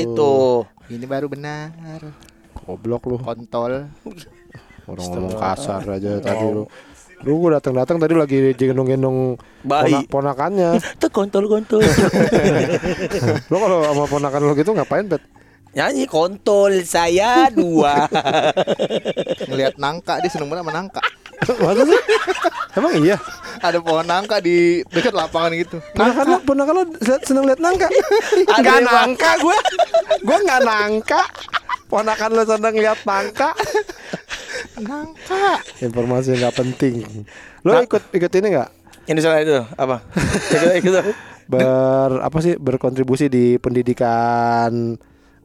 Itu. Ini baru benar. Goblok lu. Kontol. Orang ngomong kasar aja tadi lu. Lu gua datang-datang tadi lagi gendong-gendong Bayi. pona- ponakannya. Tuh kontol-kontol. Lu kalau sama ponakan lu gitu ngapain, Bet? Nyanyi kontol saya dua. Ngelihat nangka dia seneng banget sama nangka. Masa sih? Emang iya? Ada pohon nangka di dekat lapangan gitu. Ponakan lu, ponakan liat- seneng liat nangka. Enggak nangka gua. Gua enggak nangka. Ponakan lu seneng liat nangka. Nangka. Informasi yang nggak penting. Lu Nah. ikut ikut ini nggak? Ini salah itu apa? Ikut ikut? Ber apa sih berkontribusi di pendidikan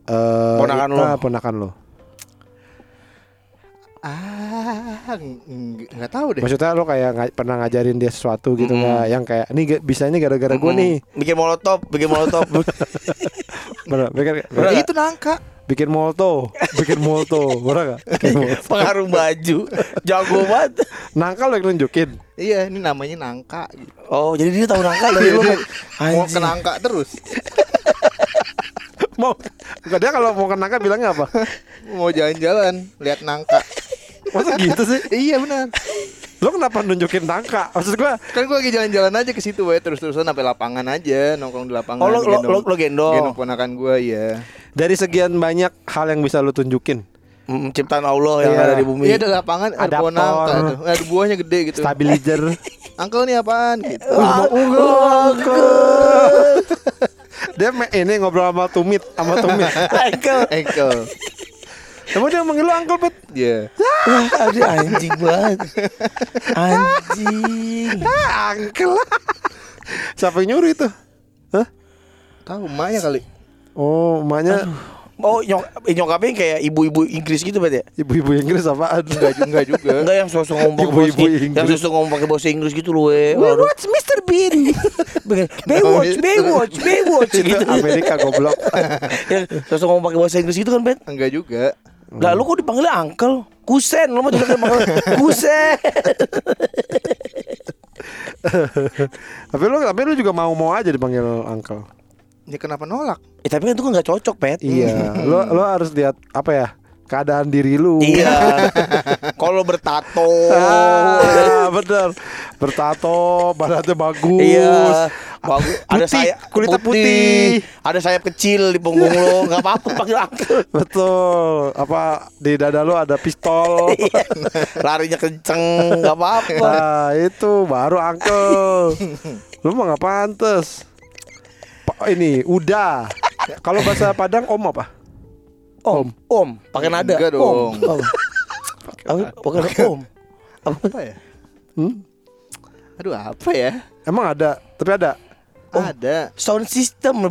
eh Ponakan lu. ah, ponakan lu. Ah, ng- nggak tahu deh. Maksudnya lu kayak nga- pernah ngajarin dia sesuatu gitu nggak? Yang kayak ini bisanya gara-gara gua Mm-mm. nih. Bikin molotov, bikin molotov. Bener, bikin, Bener itu nangka. bikin molto, bikin molto, bener gak? Pengaruh baju. Jago banget. Nangka lu yang nunjukin. Iya, ini namanya nangka. gitu. Oh, jadi dia tahu nangka dari lu. Mau ke nangka terus. Mau dia kalau mau ke nangka bilangnya apa? Mau jalan-jalan, lihat nangka. Masa gitu sih? iya benar. Lu kenapa nunjukin nangka? Maksud gua Kan gua lagi jalan-jalan aja ke situ we terus-terusan sampai lapangan aja, nongkrong di lapangan. Oh, lo- lo- gendong- lo- lo gendong. Gendong ponakan gua ya. dari sekian banyak hal yang bisa lu tunjukin. Mm, ciptaan Allah yang Iya. ada di bumi. Iya ada lapangan ada tuh. Ada buahnya gede gitu. Stabilizer. Uncle nih apaan gitu. dia ini ngobrol sama tumit, sama tumit. Uncle. Ankle. Emang dia manggil lu uncle pet? Iya. Wah, ada anjing banget. Anjing. Ah, uncle. Siapa yang nyuruh itu? Hah? Tahu emaknya kali. Oh, emaknya Oh, nyok nyokapnya kayak ibu-ibu Inggris gitu bet ya? ibu-ibu Inggris apaan? Enggak juga, enggak juga. Enggak yang sosok ngomong pakai Ibu-ibu bahasa Inggris. Yang sosok ngomong pakai bahasa Inggris gitu loh, we. What's Mr. Bean? Baywatch, Baywatch, Baywatch, Baywatch itu gitu. Amerika goblok. yang sosok ngomong pakai bahasa Inggris gitu kan, Bet? Enggak juga. Lah lu kok dipanggilnya uncle? Kusen, lu mah juga dipanggil kusen. tapi lu tapi lu juga mau-mau aja dipanggil uncle. Ya kenapa nolak? Eh tapi kan itu kan gak cocok, Pet. Iya, lu lu harus lihat apa ya? Keadaan diri lu. Iya. Kalau bertato. Ah, bener Bertato, badannya bagus Iya, bagus. Ada Putih, sayap kulitnya putih. Ada sayap kecil di punggung lo, nggak apa-apa panggil uncle. Betul Apa di dada lu ada pistol Iya. Larinya kenceng, nggak apa-apa. Nah itu baru uncle Lu mah gak pantes Pa- Ini udah Kalau bahasa Padang om apa? Om, om, pakai nada. Enggak Om. dong. Om. Apa? Pakai om. Apa? Apa ya? Hmm? Aduh apa ya? Emang ada Tapi ada Ada. Sound system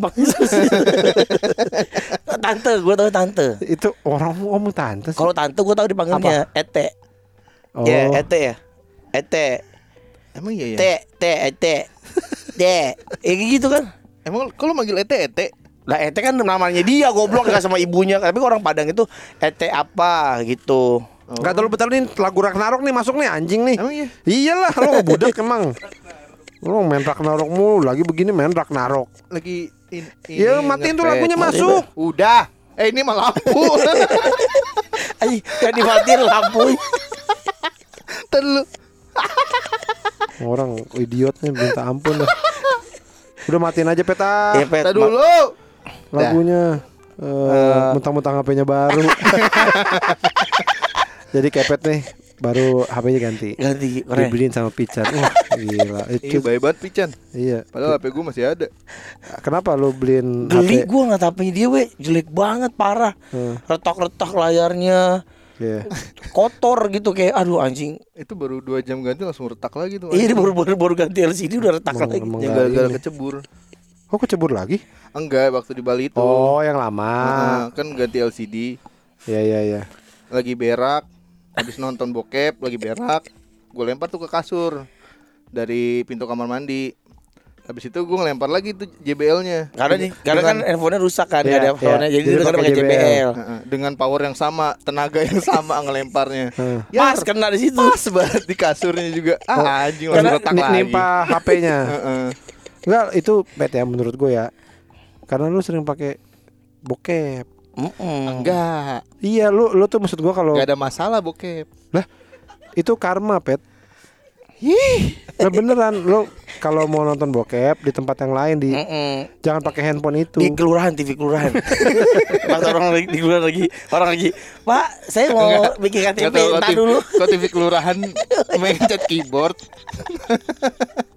tante, gue tahu tante. Itu orang ngomong tante Kalau tante gue tahu dipanggilnya Ete. Oh. Ya, Ete ya. Ete. Emang iya ya? Te, te, ete. Te. Ya gitu kan. Emang kalau manggil ete ete? Lah Ete kan namanya dia goblok gak sama ibunya. Tapi orang Padang itu Ete apa gitu. Gak terlalu betul nih lagu Ragnarok nih masuk nih anjing nih Emang iya? Iyalah lu budak emang Lu main Ragnarok mulu Lagi begini main Ragnarok Lagi in, ini Ya matiin tuh lagunya masuk Udah. Eh ini mah lampu. Ayo, yang dimatiin lampu. Terlalu. Orang idiot nih minta ampun dah Udah matiin aja peta Ya, Pet. Dulu. Lagunya eh, Mentang-mentang HP-nya baru Jadi kepet nih Baru HP-nya ganti Ganti keren. Dibeliin sama Pican Wah gila Iya Itu baik banget Pican. Iya Padahal HP gue masih ada. Kenapa lu beliin Geli HP gue ngeliat HP-nya dia we Jelek banget parah Hmm. Retak-retak layarnya Iya. Kotor gitu kayak Aduh anjing Itu baru dua jam ganti langsung retak lagi tuh. Iya baru, baru, baru ganti LCD udah retak Emang- lagi emang gara-gara kecebur. Oh kecebur lagi? Enggak, waktu di Bali itu. Oh yang lama Heeh, kan ganti LCD. Iya iya iya Lagi berak. Habis nonton bokep, lagi berak. Gue lempar tuh ke kasur dari pintu kamar mandi. Habis itu gue ngelempar lagi tuh JBL-nya. Karena nih, karena kan handphonenya rusak kan Iya, ada iya. handphonenya Jadi Jadi dia pakai pakai JBL. JBL Heeh, dengan power yang sama, tenaga yang sama ngelemparnya. Heeh. Pas kena di situ Pas banget di kasurnya juga. Ah, anjing langsung Karena retak lagi. nimpa HP-nya Heeh. Enggak itu bet ya menurut gue ya Karena lu sering pakai bokep. Mm-mm. Enggak, Iya, lu lu tuh maksud gua kalau enggak ada masalah bokep. itu karma, Pet. Nah, beneran lu kalau mau nonton bokep di tempat yang lain di Mm-mm. jangan pakai handphone itu. di kelurahan TV kelurahan pas orang lagi di kelurahan lagi orang lagi pak saya mau bikin Nggak KTP entar dulu kok TV kelurahan mencet keyboard.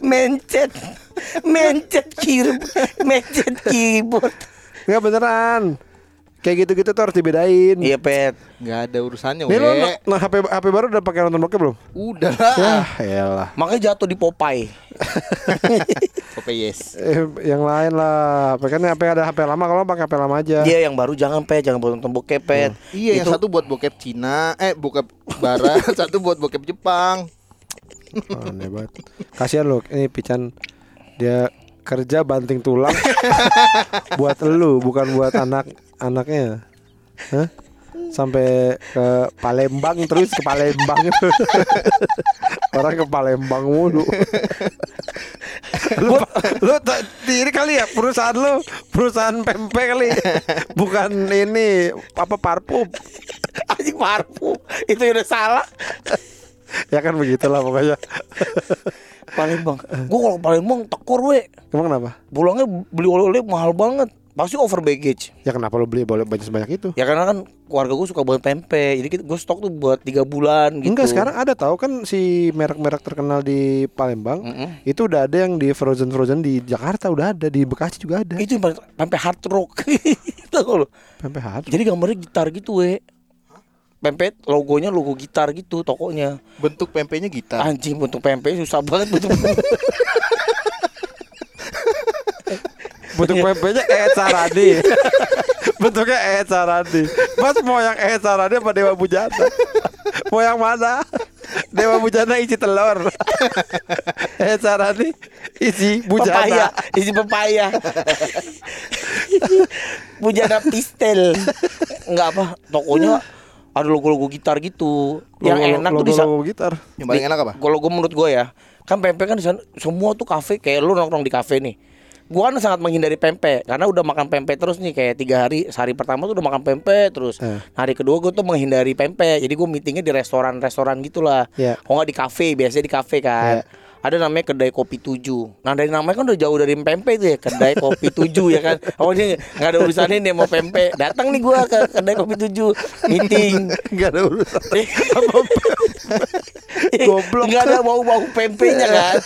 mencet mencet keyboard mencet keyboard Enggak beneran. Kayak gitu-gitu tuh harus dibedain. iya pet Enggak ada urusannya, Nih we. nah HP HP baru udah pakai nonton bokep belum? Udah lah. Ya, elah. makanya jatuh di Popeye Oke, yes. Eh, yang lain lah. Kan HP ada HP lama kalau pakai HP lama aja. dia yang baru jangan pet jangan buat nonton bokep pet Iya, yang Itu- satu buat bokep Cina, eh bokep barat, satu buat bokep Jepang. Oh, Aneh banget. Kasihan loh ini Pican dia kerja banting tulang buat elu bukan buat anak anaknya. Hah? Sampai ke Palembang terus ke Palembang. Orang ke Palembang mulu. lu, lu diri kali ya perusahaan lu perusahaan pempek kali bukan ini apa parfum anjing parfum itu udah salah ya kan begitulah pokoknya. Palembang. Gua kalau Palembang tekor we. Emang kenapa? Pulangnya beli oleh-oleh mahal banget. Pasti over baggage. Ya kenapa lu beli boleh banyak sebanyak itu? Ya karena kan keluarga gue suka banget pempek Jadi gue stok tuh buat tiga bulan gitu. Enggak sekarang ada tahu kan si merek-merek terkenal di Palembang? Mm-mm. itu udah ada yang di frozen frozen di Jakarta udah ada di Bekasi juga ada. Itu pempek hard rock. Tahu lo? Pempek hard Jadi gambarnya gitar gitu we Pempek logonya logo gitar gitu tokonya. Bentuk pempeknya gitar. Anjing bentuk pempek susah banget bentuk bentuk pempeknya eh Saradi bentuknya eh Saradi Mas mau yang eh Saradi apa Dewa Bujana? Mau yang mana? Dewa Bujana isi telur. Eh Saradi isi Pepaya Bujana Isi pepaya. Bujana pistel. Enggak apa Tokonya ada logo-logo gitar gitu Yang Logo- enak tuh di logo-logo gitar Yang paling enak apa? Kalau gue menurut gue ya, kan pempek kan di sana semua tuh kafe kayak lu nongkrong di kafe nih. Gua kan sangat menghindari pempek karena udah makan pempek terus nih kayak tiga hari sehari pertama tuh udah makan pempek terus Eh. hari kedua gue tuh menghindari pempek jadi gue meetingnya di restoran-restoran gitulah Iya. kalau nggak di kafe biasanya di kafe kan Iya. Ada namanya kedai kopi tujuh nah dari namanya kan udah jauh dari pempek tuh ya kedai kopi tujuh ya kan oh dia nggak ada urusannya nih mau pempek datang nih gua ke kedai kopi tujuh meeting nggak ada urusan Goblok. Enggak ada bau-bau pempeknya kan.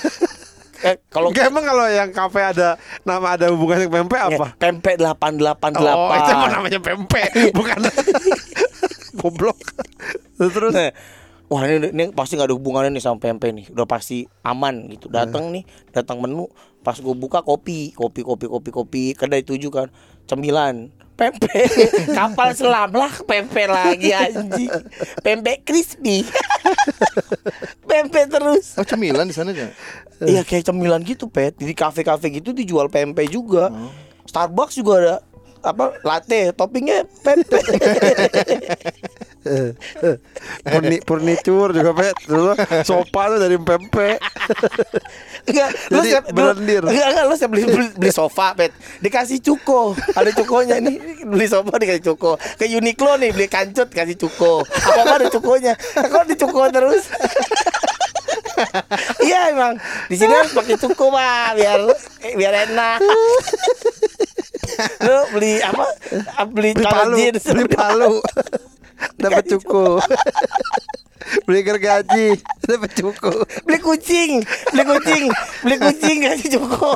Eh, kalau Enggak emang kalau yang kafe ada nama ada hubungannya pempek apa? pempek 888. Oh, itu mah namanya pempek, bukan goblok. Terus Nah, wah ini, ini pasti gak ada hubungannya nih sama pempek nih. Udah pasti aman gitu. Datang nih, datang menu, pas gue buka kopi, kopi, kopi, kopi, kopi, kedai tujuh kan, cemilan. Pempek, kapal selam lah pempek lagi anjing. Pempek crispy. pempek terus. Oh cemilan di sana ya? Iya kayak cemilan gitu pet Di kafe-kafe gitu dijual pempek juga Starbucks juga ada apa latte toppingnya pempek Purni, furniture juga pet Dulu sofa tuh dari pempek Enggak, lu siap, lu- belendir. Enggak, enggak, lu siap beli, beli, beli sofa, Pet. Dikasih cuko. Ada cukonya nih. Beli sofa dikasih cuko. Ke Uniqlo nih beli kancut kasih cuko. Apa ada cukonya? Kok di cuko terus? Iya emang di sini harus pakai cuko pak biar eh, biar enak. Lu beli apa? Beli, Beli palu jeans. Beli palu Dapat cukup. Beli gergaji Dapat cukup. Beli kucing, beli kucing, beli kucing kasih cuko.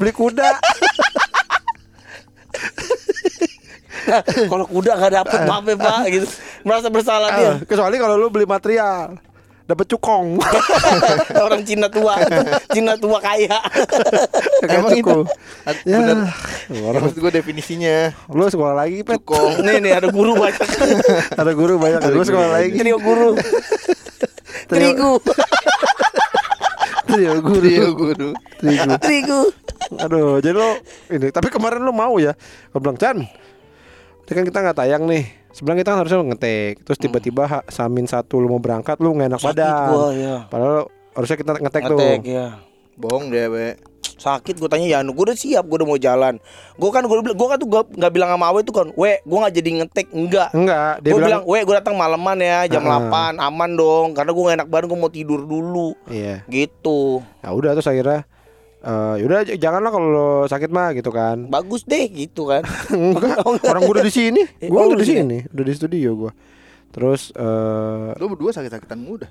Beli kuda. Nah, kalau kuda nggak dapet maaf ya pak gitu. Merasa bersalah dia. Ah, Kecuali kalau lu beli material Dapat cukong. Orang Cina tua. Cina tua kaya. Emang itu. Ad- Ya. bener. Orang Maksud gue definisinya. Lu sekolah lagi pet. Cukong. Nih nih ada guru banyak. Ada guru banyak. Lu sekolah lagi. Trio guru. Terigu Trio guru. Trio guru. Terigu. terigu Aduh, jadi lo ini. Tapi kemarin lo mau ya? Gue bilang Chan, ini kan kita nggak tayang nih. Sebenarnya kita kan harusnya ngetek. Terus tiba-tiba ha- Samin satu lo mau berangkat, lo nggak enak sakit badan. gua ya Padahal harusnya kita ngetek tuh. ngetek ya Bohong dia be sakit gue tanya Yanu gue udah siap gue udah mau jalan gue kan gue gue kan tuh gak, nggak bilang sama Awe tuh kan we gue nggak jadi ngetek enggak Enggak, dia gue bilang, bilang we gue datang malaman ya jam Ah. 8 aman dong karena gue gak enak banget gue mau tidur dulu iya. gitu Ya udah terus akhirnya eh yaudah janganlah kalau lo sakit mah gitu kan. bagus deh gitu kan Enggak, Oh, enggak. orang gue udah di sini. Eh, Gue oh, udah di di sini, udah di studio gue. Terus eh Lu berdua sakit-sakitan muda.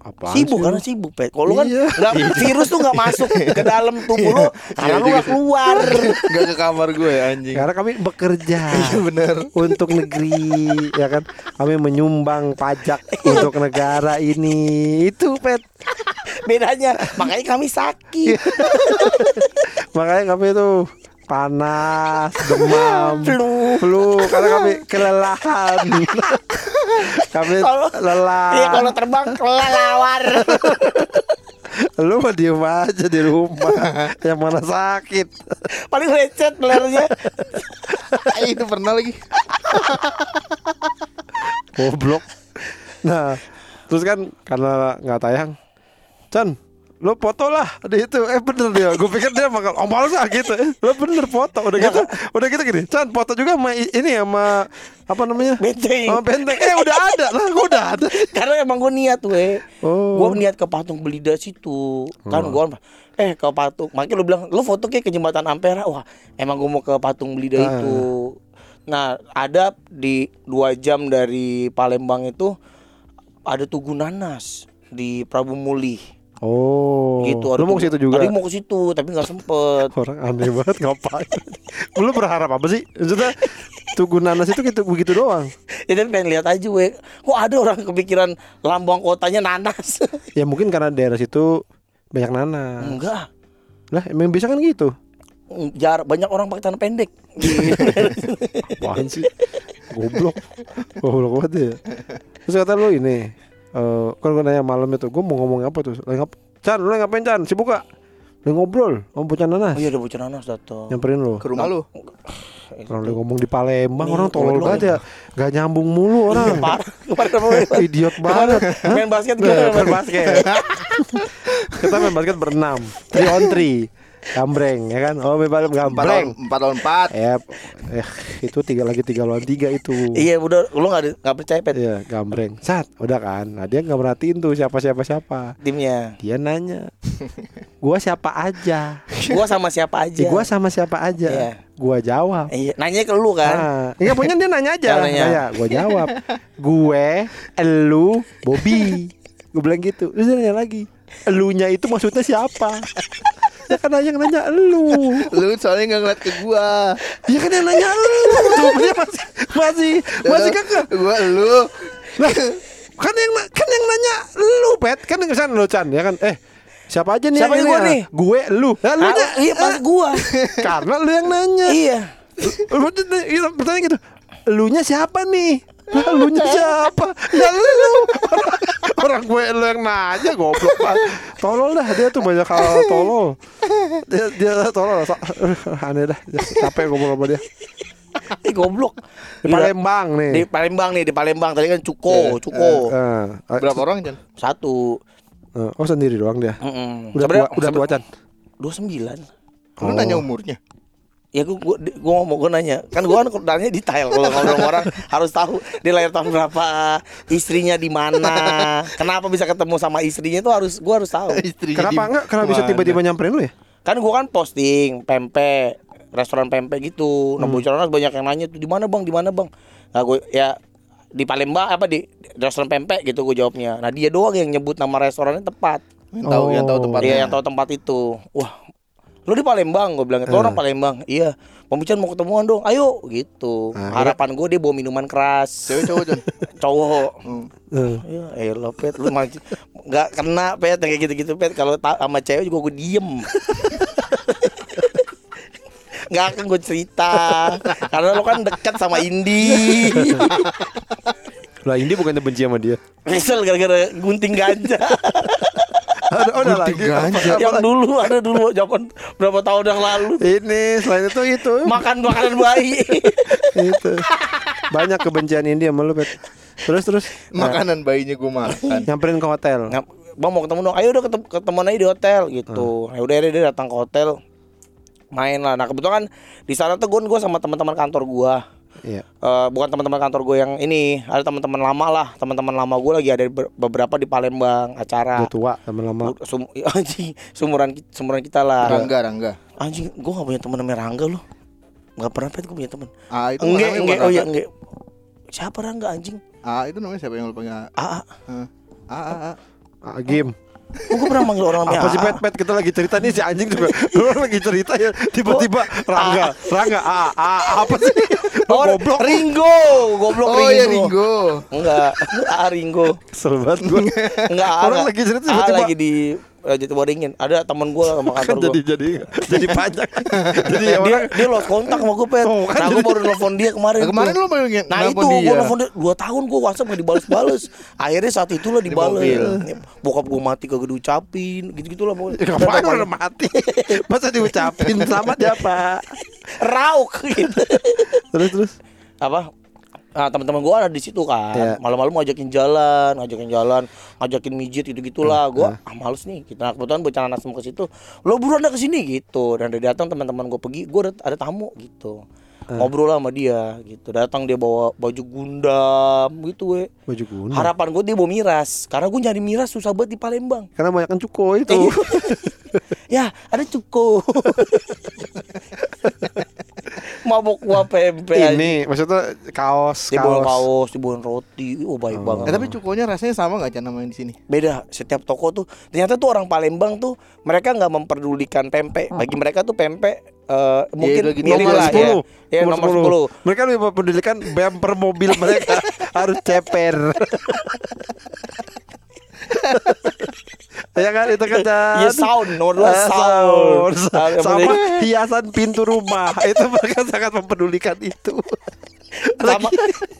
Apa? sibuk karena sibuk pet kalau lu kan Iya. nggak virus tuh nggak masuk ke dalam tubuh lu karena lu nggak keluar Enggak ke kamar gue anjing. Karena kami bekerja Iya bener. untuk negeri, ya kan? Kami menyumbang pajak untuk negara ini. Itu pet. bedanya makanya kami sakit Makanya kami itu panas, demam, flu. flu. Karena kami kelelahan. kami Kalau- lelah. Iya kalau terbang kelelawar. Lu mah diem aja di rumah. Yang mana sakit. Paling lecet belernya itu pernah lagi. Goblok. Nah Terus kan karena nggak tayang. Chan Lo foto lah. Di itu. Eh bener dia. Gue pikir dia bakal Oh males ah gitu. Lo bener foto. Udah gitu Udah gitu gini. Chan foto juga sama ini sama Apa namanya? Benteng. Sama benteng. Eh udah ada lah Gue udah ada. Karena emang gue niat we. Oh. gue niat ke patung belida situ. Kan gue eh ke patung. Makanya lu bilang lu foto kayak ke jembatan Ampera. Wah emang gue mau ke patung belida Ah. itu. Nah ada di dua jam dari Palembang itu ada Tugu Nanas di Prabu Muli Oh. Gitu Lo mau ke situ juga? Tadi mau ke situ tapi nggak sempet. Orang aneh banget ngapain? Lu berharap apa sih? Maksudnya Tugu nanas itu gitu, begitu doang? Ya tapi pengen lihat aja we. Kok ada orang kepikiran lambang kotanya nanas? Ya mungkin karena daerah situ Banyak nanas. Enggak. Lah emang bisa kan gitu? Jar banyak orang pakai tanah pendek. Apaan sih? Goblok. Goblok banget ya. Terus kata lu ini eh Kan gue nanya malam itu Gue mau ngomong apa tuh? Lagi ngap Chan lu ngapain Chan? Sibuk gak? Lagi ngobrol Om bocah nanas oh iya ada bocah nanas datang Nyamperin lu? Ke rumah lu. Orang lagi ngomong di Palembang Nih, Orang tolol banget ya. Gak nyambung mulu orang. kemarin apa Idiot banget. main basket gimana main basket. Kita main basket berenam, three on three, gambreng ya kan? Oh lawan gambreng. empat lawan empat. Ya, eh itu tiga lagi tiga lawan tiga itu. iya udah lu nggak nggak percaya pet Iya, gambreng. Sat, udah kan? Nah dia nggak merhatiin tuh siapa siapa siapa. timnya Dia nanya, gua siapa aja? gua sama siapa aja Eh, gua sama siapa aja? Iya. Gua jawab. iya nanya ke lu kan Ah, enggak punya dia nanya aja. Nanya. Nanya, gua jawab. Gue, elu, Bobby. Gue bilang gitu. Terus dia nanya lagi. Elunya itu maksudnya siapa? Ya kan nanya nanya elu. Lu soalnya nggak ngeliat ke gua. Ya kan yang nanya elu. Tuh dia masih masih masih kekeh. Gua lu. Lah, kan yang kan yang nanya lu, Pet. Kan yang ke sana lu Chan, ya kan? Eh, siapa aja nih Siapa yang yang gua nih? Gue, lu. Lah, lu Ah, nya- iya pas gua karena lu yang nanya. iya Iya, pertanyaan gitu. Elunya siapa nih? Lah, elunya siapa? Ya lu. Orang, gue lu yang nanya goblok banget. Tolol dah dia tuh banyak hal tolol. Dia dia tolol. So- Aneh dah. Capek ngobrol sama dia. eh goblok Di Palembang nih. di Palembang nih di Palembang tadi kan cuko cuko Eh, eh, Berapa orang Jan? satu eh, oh sendiri doang dia. Udah tua, udah tua Chan. dua sembilan Lu Oh. nanya umurnya. Ya gue gua, gua ngomong gue nanya. Kan gue kan nanya detail kalau ngobrol orang. Harus tahu dia lahir tahun berapa istrinya di mana kenapa bisa ketemu sama istrinya itu harus gue harus tahu. Istrinya Kenapa enggak? Kenapa bisa tiba-tiba nyamperin lu ya? kan gue kan posting pempek restoran pempek gitu. Nah bocoran banyak yang nanya tuh di mana bang? Di mana bang? Nah gue ya di Palembang apa di, di restoran pempek gitu gue jawabnya. Nah dia doang yang nyebut nama restorannya tepat. Yang tahu yang tahu Oh. tempatnya. Iya yang tahu tempat itu. Wah lu di Palembang gue bilang itu orang Palembang iya. Pembicaraan mau ketemuan dong ayo gitu. Nah, harapan gue dia bawa minuman keras. Cewek cowok cowok. Hmm. Eh, ya elah pet lu mah nggak kena pet yang kayak gitu-gitu pet. Kalau sama cewek juga gue diem. Nggak akan gue cerita karena lo kan dekat sama Indi. Lah ini bukannya benci sama dia. Misal gara-gara gunting ganja Ada ada lagi. Ganja. Apa- apa yang lagi? dulu ada dulu zaman berapa tahun yang lalu Ini selain itu itu. makan makanan bayi itu. Banyak kebencian ini sama lu, Pet. Terus terus Makanan bayinya gua makan. nyamperin ke hotel. Bang mau ketemu dong ayo udah ketemu ketemuan aja di hotel gitu Hmm. ya udah dia datang ke hotel main lah nah kebetulan kan di sana tuh gue sama teman-teman kantor gua Iya. Eh, bukan teman-teman kantor gue yang ini ada teman-teman lama lah teman-teman lama gue lagi ada ber- beberapa di Palembang acara Udah tua lama-lama. Udah sum- anjing sumuran sumuran kita lah Rangga, Rangga. anjing gue gak punya teman namanya Rangga loh nggak pernah pet gue punya teman Ah, itu enggak namanya enggak oh iya Rangga. enggak siapa Rangga anjing Ah, itu namanya siapa yang lu panggil? ah ah. Hah? Ah, ah, ah. Ah, game. Oh, gue pernah manggil orang namanya Apa sih pet pet kita lagi cerita nih si anjing juga. Lu lagi cerita ya tiba-tiba Rangga, Rangga, ah, ah, apa sih? Lu Oh, goblok. Ringo, goblok Oh iya Ringo. Enggak, A Ringo. Kesel banget gua. Enggak, Orang A- lagi cerita A tiba-tiba- lagi di uh, Jatiwaringin. Ada teman gue sama Kan kantor gue. jadi jadi jadi panjang. jadi dia orang dia lost kontak sama gue pet. Oh, kan nah gue jadi- baru nelfon dia kemarin. Nah, kemarin lu mau nge- Nah itu gue dia. nelfon dia dua tahun gue WhatsApp gak dibales-bales. Akhirnya saat itulah dibales. mobil. Bokap gue mati kagak diucapin, gitu-gitu lah pokoknya. Ya, udah mati? Masa diucapin selamat ya pak? Rauk gitu. Terus terus. apa Nah, teman-teman gua ada di situ kan. Iya. Malam-malam ngajakin jalan, ngajakin jalan, ngajakin mijit gitu-gitulah. Gua ah males nih. Kita nah, kebetulan bocah nasem ke situ. Lo buruan ke sini gitu. Dan dia datang teman-teman gua pergi, gua ada, ada tamu gitu. Ngobrol lah sama dia gitu. Datang dia bawa baju Gundam gitu we. Baju kuning. Harapan gua dia bawa miras. Karena gua nyari miras susah banget di Palembang. Karena banyak kan cuko itu. Ya, ada cukup. Mabok gua PMP aja. Ini maksudnya kaos, Dibawa kaos. kaos, dibawa roti, oh baik banget. Eh tapi cukonya rasanya sama nggak Chan sama yang di sini? beda setiap toko tuh ternyata tuh orang Palembang tuh mereka nggak memperdulikan pempek bagi mereka tuh pempek eh, mungkin lagi miring Nomor lah 10. ya ya nomor 10 Mereka lebih mempedulikan bumper mobil mereka harus ceper. ya kan? Itu kan ya sound nomor dua Ah, sound, sound. Sama hiasan pintu rumah. Itu mereka sangat mempedulikan itu. Sama.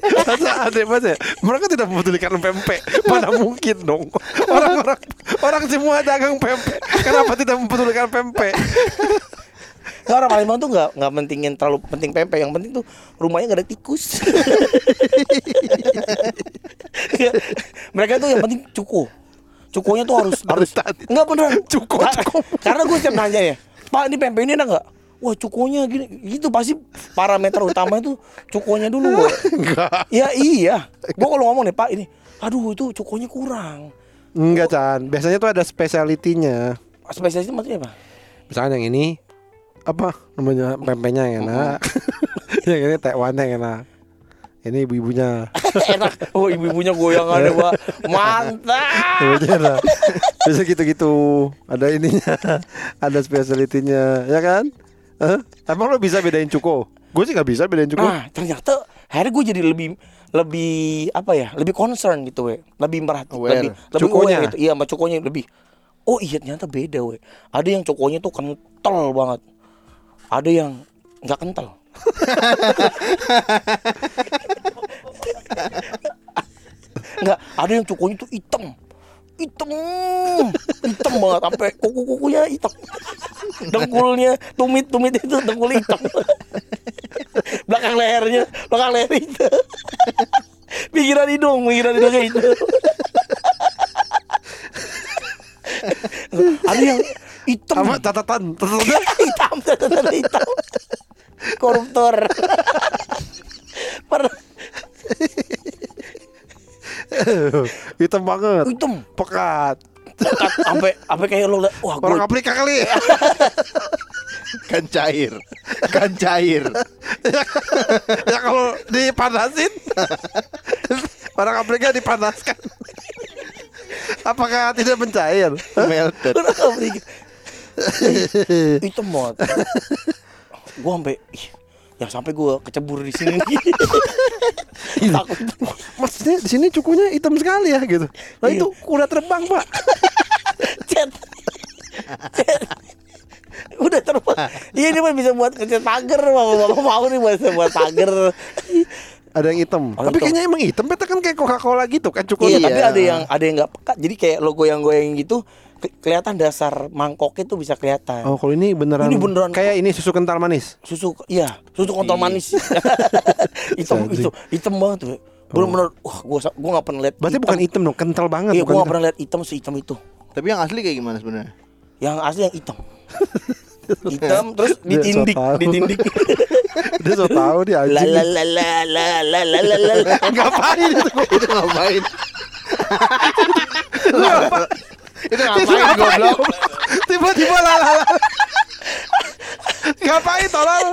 Masa aneh banget ya? Mereka tidak mempedulikan pempek. Mana mungkin dong? Orang-orang Orang semua dagang pempek. Kenapa tidak mempedulikan pempek? Nggak, orang Palembang tuh nggak nggak pentingin terlalu penting pempek. Yang penting tuh rumahnya nggak ada tikus. Mereka tuh yang penting cukup cukunya tuh harus harus tadi. nggak beneran. Cuko, Ka- cuko. karena gue setiap nanya ya pak ini pempek ini enak nggak? Wah cukonya gini gitu pasti parameter utama itu cukonya dulu. Gue Enggak ya iya. Gue kalau ngomong nih pak ini aduh itu cukonya kurang. Enggak Chan. Biasanya tuh ada spesialitinya spesialis itu maksudnya apa? Misalnya yang ini Apa namanya Pempeknya yang enak. Yang ini tekwannya yang enak Ini ibu-ibunya enak oh ibu-ibunya goyangannya pak mantap enak Bisa gitu-gitu Ada ininya Ada spesialitinya Ya kan Hah? Emang lo bisa bedain cuko? Gue sih gak bisa bedain cuko Nah, ternyata akhirnya gue jadi lebih lebih apa ya? Lebih concern gitu, we. Lebih merhati, Aware. lebih lebih Cukonya. aware gitu. Iya, sama cukonya lebih. Oh iya ternyata beda, we. Ada yang cukonya tuh kental banget. Ada yang nggak kental. Nggak, ada yang cukonya tuh hitam. Hitam. Hitam banget sampai kuku-kukunya hitam. Dengkulnya, tumit-tumit itu dengkul hitam. belakang lehernya, belakang leher itu. Pinggiran hidung, pinggiran hidungnya itu. ada yang hitam. Apa catatan hitam, catatan hitam. Koruptor. Pernah Hitam banget hitam. Pekat Pekat sampai sampai kayak lo wah gue Orang Afrika kali Kan cair. Kan cair. Ya kalau dipanasin Orang Afrika dipanaskan Apakah tidak mencair? Melted. Orang Afrika. Hitam banget. Gua sampai ya sampai gua kecebur di sini. Takut. Maksudnya di sini cukunya hitam sekali ya gitu. Nah Iya. itu kuda terbang pak. Cet. Cet. Udah terbang. Iya ini mah bisa buat ngecat pagar, mau mau mau nih buat buat pagar. Ada yang hitam. Oh, Tapi hitam. kayaknya emang hitam. Beta kan kayak Coca Cola gitu kan Iya, cukunya. tapi ada yang ada yang nggak pekat. Jadi kayak lo goyang-goyang gitu ke- kelihatan dasar mangkok itu bisa kelihatan. Oh, kalau ini beneran. Ini beneran kayak ini susu kental manis. Susu iya, susu kental iya. manis. hitam itu hitam banget tuh. Belum oh. bener, wah gua gua gak pernah lihat. Berarti hitam. bukan hitam dong, kental banget. Iya, gua gak pernah lihat hitam sehitam itu. Tapi yang asli kayak gimana sebenarnya? Yang asli yang hitam. hitam terus ditindik, ditindik. Dia so tau dia anjing. La la la la la la la la. Ngapain itu? Itu ngapain? Itu ngapain goblok? Tiba-tiba lalala. Ngapain tolol?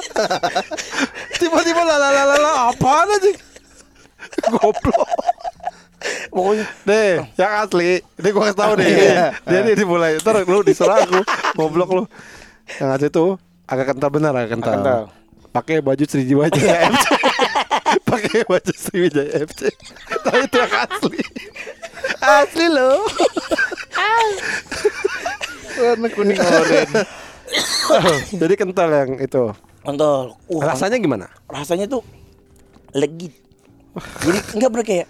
Tiba-tiba lalala apaan aja? Goblok. Pokoknya Nih, yang asli. Ini gua kasih tahu nih. Iya. Dia nih dimulai. Ntar lu disuruh aku. Goblok lu. Yang asli tuh agak kental benar, agak kental. Kental. Pakai baju Sriwijaya FC. Pakai baju Sriwijaya FC. Tapi itu yang asli. Asli lo. Warna kuning oren. Jadi kental yang itu. kontol. Uh, Rasanya gimana? rasanya tuh legit. Jadi enggak bener kayak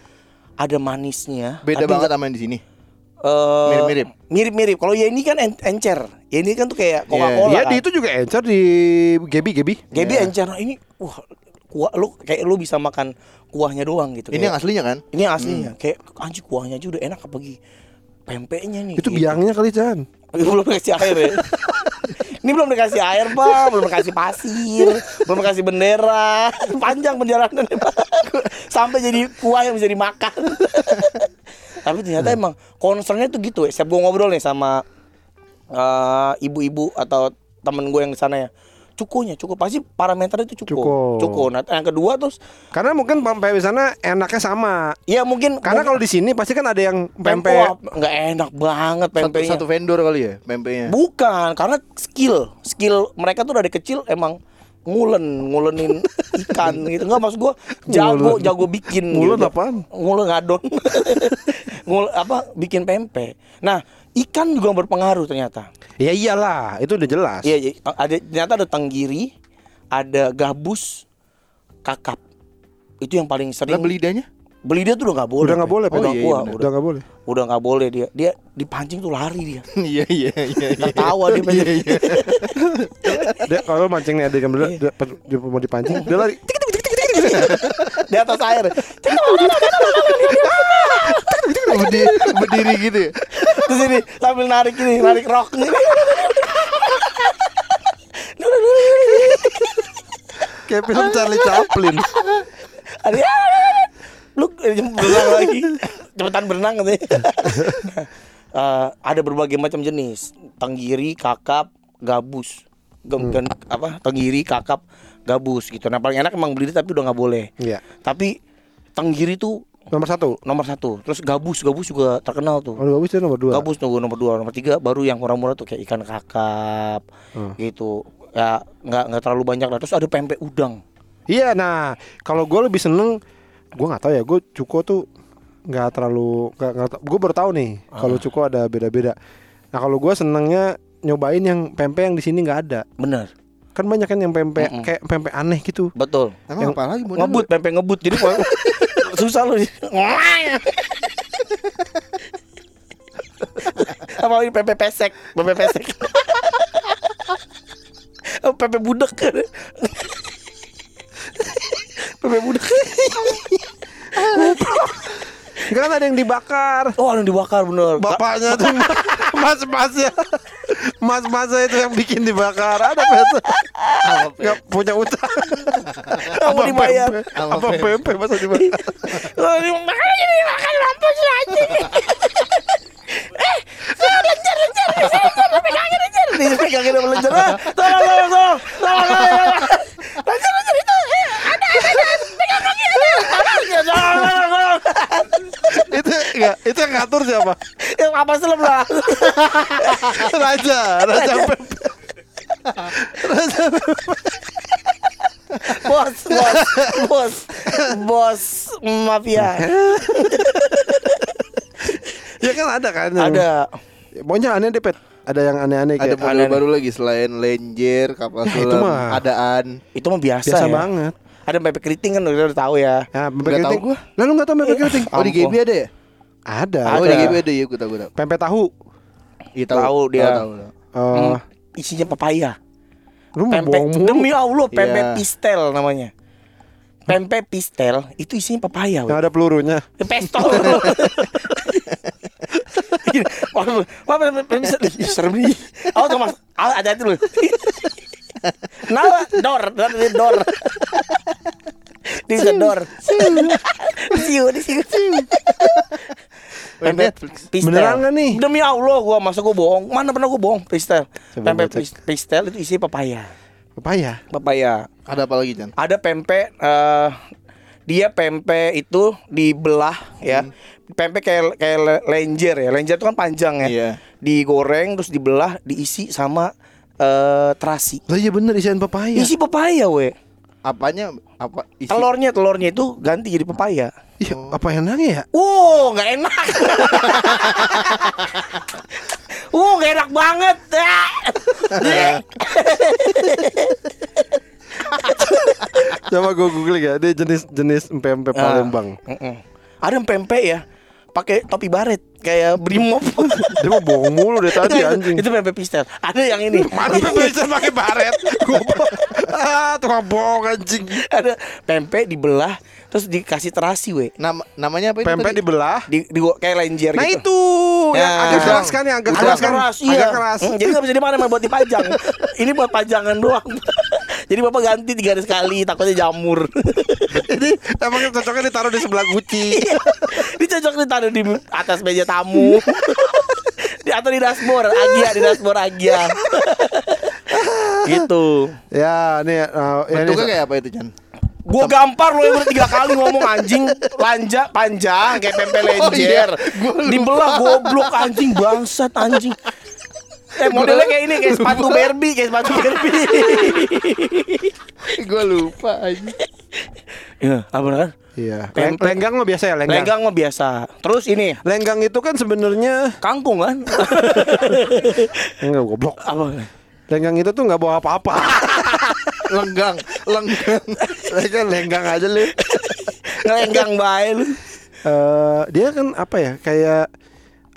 ada manisnya. Beda tapi banget nggak- sama yang di sini. eh, Mirip-mirip. Mirip-mirip. Kalau ya ini kan en- encer. Ya ini kan tuh kayak Coca-Cola. Iya, kan. di itu juga encer di Gebi Gebi. Gaby Iya. encer. Nah, ini wah kuah lu kayak lu bisa makan kuahnya doang gitu. Ini yang Kayak- aslinya kan? Ini yang aslinya. Kayak anjing kuahnya aja udah enak apalagi pempeknya nih. Itu gitu. biangnya kali Chan. belum dikasih air ya. Ini belum dikasih air, Pak. Belum dikasih pasir, belum dikasih bendera. Panjang perjalanan. Sampai jadi kuah yang bisa dimakan. Tapi ternyata emang concernnya tuh gitu ya. Setiap gue ngobrol nih sama eh, ibu-ibu atau temen gue yang di sana ya. Cukunya, cukup pasti parameternya itu cukup. Cukup. Cukup. Nah, yang kedua terus Karena mungkin pempek di sana enaknya sama. ya mungkin Karena kalau di sini pasti kan ada yang pempek pempek nggak enak banget Satu, pempeknya. satu vendor kali ya pempeknya. Bukan, karena skill, skill mereka tuh dari kecil emang ngulen, ngulenin ikan gitu. Enggak maksud gua jago, Ngulen. jago bikin. Ngulen gitu. apaan? Ngulen ngadon. Ngul apa bikin pempek. Nah, ikan juga berpengaruh ternyata. Ya iyalah, itu udah jelas. Iya, iya, ada ternyata ada tenggiri, ada gabus, kakap. Itu yang paling sering. beli lidahnya? Beli dia tuh udah nggak boleh. Udah nggak boleh, Oh, iya, iya, udah, Udah nggak boleh. udah nggak boleh dia. Dia dipancing tuh lari dia. Iya iya iya. iya. Tertawa dia Iya iya. Dia kalau mancing nih ada yang dulu mau dipancing, dia lari. Di atas air. Berdiri, berdiri gitu ya. Terus ini sambil narik ini, narik rok nih. Kayak film Charlie Chaplin. Ada lu eh, berenang lagi. Cepetan berenang katanya. Eh, ada berbagai macam jenis. Tenggiri, kakap, gabus. Gem, gen- apa? Tenggiri, kakap, gabus gitu. Nah, paling enak emang beli tapi udah nggak boleh. Iya. Tapi tenggiri tuh Nomor satu. nomor satu. Terus gabus, gabus juga terkenal tuh. Oh, gabus itu nomor dua. Gabus tunggu nomor dua, nomor tiga baru yang murah-murah tuh kayak ikan kakap, Hmm. gitu. Ya nggak nggak terlalu banyak lah. Terus ada pempek udang. Iya, nah kalau gue lebih seneng, gue nggak tahu ya, gue cuko tuh nggak terlalu, nggak nggak. Gue baru tahu nih kalau cuko ada beda-beda. Nah kalau gue senengnya nyobain yang pempek yang di sini nggak ada. Bener, Kan banyak kan yang pempek Mm-mm. kayak pempek aneh gitu. betul. Emang apa lagi ngebut pempek ngebut. Jadi susah loh apa ini pempek pesek? Pempek pesek. Oh, pempek budak pempek budak Kan ada yang dibakar. oh ada yang dibakar bener Bapaknya tuh mas-masnya Mas-masnya itu yang bikin dibakar Ada pesa Nggak punya utang mau dibayar. Apa pempek. masa dibakar Oh, ini makanya jadi makan mampus lagi. eh, saya lencer lencer, saya pegangin lencer. Pegangin lencer. Ah, tolong tolong, tolong tolong. Lencer lencer itu, eh, ada ada ada, pegang kaki ada. Tolong, ya, tolong tolong tolong. Itu enggak Itu yang ngatur siapa Yang apa selem lah. Raja Raja pempek Bos, bos, bos, bos mafia. Ya kan ada kan Ada. Pokoknya aneh deh pet Ada yang aneh-aneh Ada kayak model baru lagi selain lenjer, kapal Ya, itu selam, mah. adaan. Itu mah biasa, Biasa ya. banget Ada pempek keriting kan udah udah tahu ya. Ya, Nggak tahu keriting gua. Lalu nggak tahu pempek keriting Oh di. GB ada ya? Ada Oh Ada. di ada ya, gue tahu gue tahu. Pempek tahu Iya Tahu dia. Tahu, tahu. Oh, Hmm, isinya papaya. Lu Pempek demi Allah pempek Iya. pistel namanya. Pempek pistel itu isinya pepaya. Yang weh. ada pelurunya. Pesto. Wah, wah, serem nih. Oh, tuh mas, oh, ada itu loh. Nah, dor, dor, dor, dor. Di bisa dor. Siu, di siu. Pempek pistel. Beneran nggak nih? Demi Allah gua masa gua bohong. Mana pernah gua bohong pistel. Pempek pistel itu isi pepaya. Pepaya. Pepaya. Ada apa lagi, Jan? Ada pempek eh dia pempek itu dibelah ya. Pempek kayak kayak le- lenjer ya. Lenjer itu kan panjang ya. Iya. Digoreng terus dibelah, diisi sama eh terasi. Lah iya bener isian pepaya. Isi pepaya, we. Apanya apa isi? Telurnya, telurnya itu ganti jadi pepaya. Iya, apa enaknya ya? Wow, nggak enak. uh, nggak enak banget. Coba gue googling ya, dia jenis-jenis pempek Ah. Palembang. Mm-mm. Ada pempek ya, pakai topi baret kayak brimob. Dia mau bohong mulu deh tadi anjing. itu pempek pistel. Ada yang ini. Mana pempek bisa pakai baret? Ah, tukang bohong anjing. ada pempek dibelah terus dikasih terasi we Nama namanya apa itu? Pempek tadi? dibelah. di, di kayak lenjer Nah gitu itu yang Ya. agak keras kan yang agak keras kan? keras, iya. Agak keras. Hmm, jadi nggak bisa di mana buat dipajang ini buat pajangan doang jadi bapak ganti tiga hari sekali takutnya jamur Ini emang cocoknya ditaruh di sebelah guci. Ini cocok ditaruh di atas meja tamu di atau di dashboard agia di dashboard agia gitu ya, nih uh, ya, Bentuknya ini- kayak apa itu, Jan? Gua gampar lo yang udah tiga kali ngomong anjing lanja panjang kayak pempek lenjer. Dibelah goblok anjing bangsat anjing. Eh modelnya kayak ini kayak sepatu Barbie kayak sepatu Barbie. Gue lupa aja. Iya, apa kan? Iya. Leng- lenggang mah biasa ya lenggang. Lenggang mah biasa. Terus ini Lenggang itu kan sebenarnya kangkung kan? enggak goblok. apa? Lenggang itu tuh nggak bawa apa-apa. Lenggang, lenggang. Lenggang lenggang aja lu. Ngelenggang bae lu. Eh, dia kan apa ya? Kayak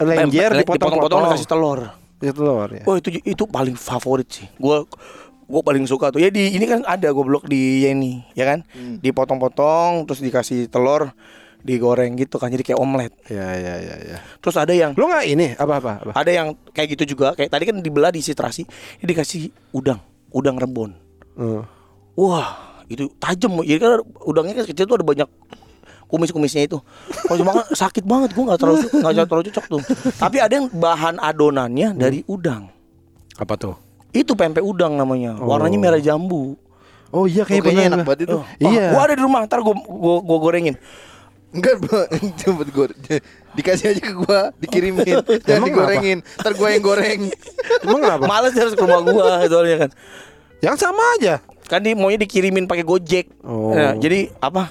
lenjer dipotong-potong dikasih telur. Ya telur ya. Oh itu itu paling favorit sih. Gua gua paling suka tuh. Ya di ini kan ada goblok di Yeni, ya kan? Dipotong-potong terus dikasih telur, digoreng gitu kan jadi kayak omelet. Ya ya ya ya. Terus ada yang Lu nggak ini apa apa apa? ada yang kayak gitu juga. Kayak tadi kan dibelah diisi terasi, ini dikasih udang, udang rebon. Hmm. Wah, itu tajam. Jadi kan udangnya kan kecil tuh ada banyak kumis-kumisnya itu. Kalau dimakan sakit banget, gua nggak terlalu nggak terlalu cocok tuh. Tapi ada yang bahan adonannya dari udang. Apa tuh? Itu pempek udang namanya. Warnanya Oh. merah jambu. Oh iya kayak Oh, kayaknya bener. enak banget itu. Oh, Iya. Gua ada di rumah, ntar gua gua, gua gorengin. Enggak, Bro. Coba gue dikasih aja ke gua, dikirimin. Jangan Emang digorengin. Ntar gua yang goreng. Emang kenapa? Males harus ke rumah gua soalnya kan. Yang sama aja. Kan dia maunya dikirimin pakai Gojek. Oh. Nah, jadi apa?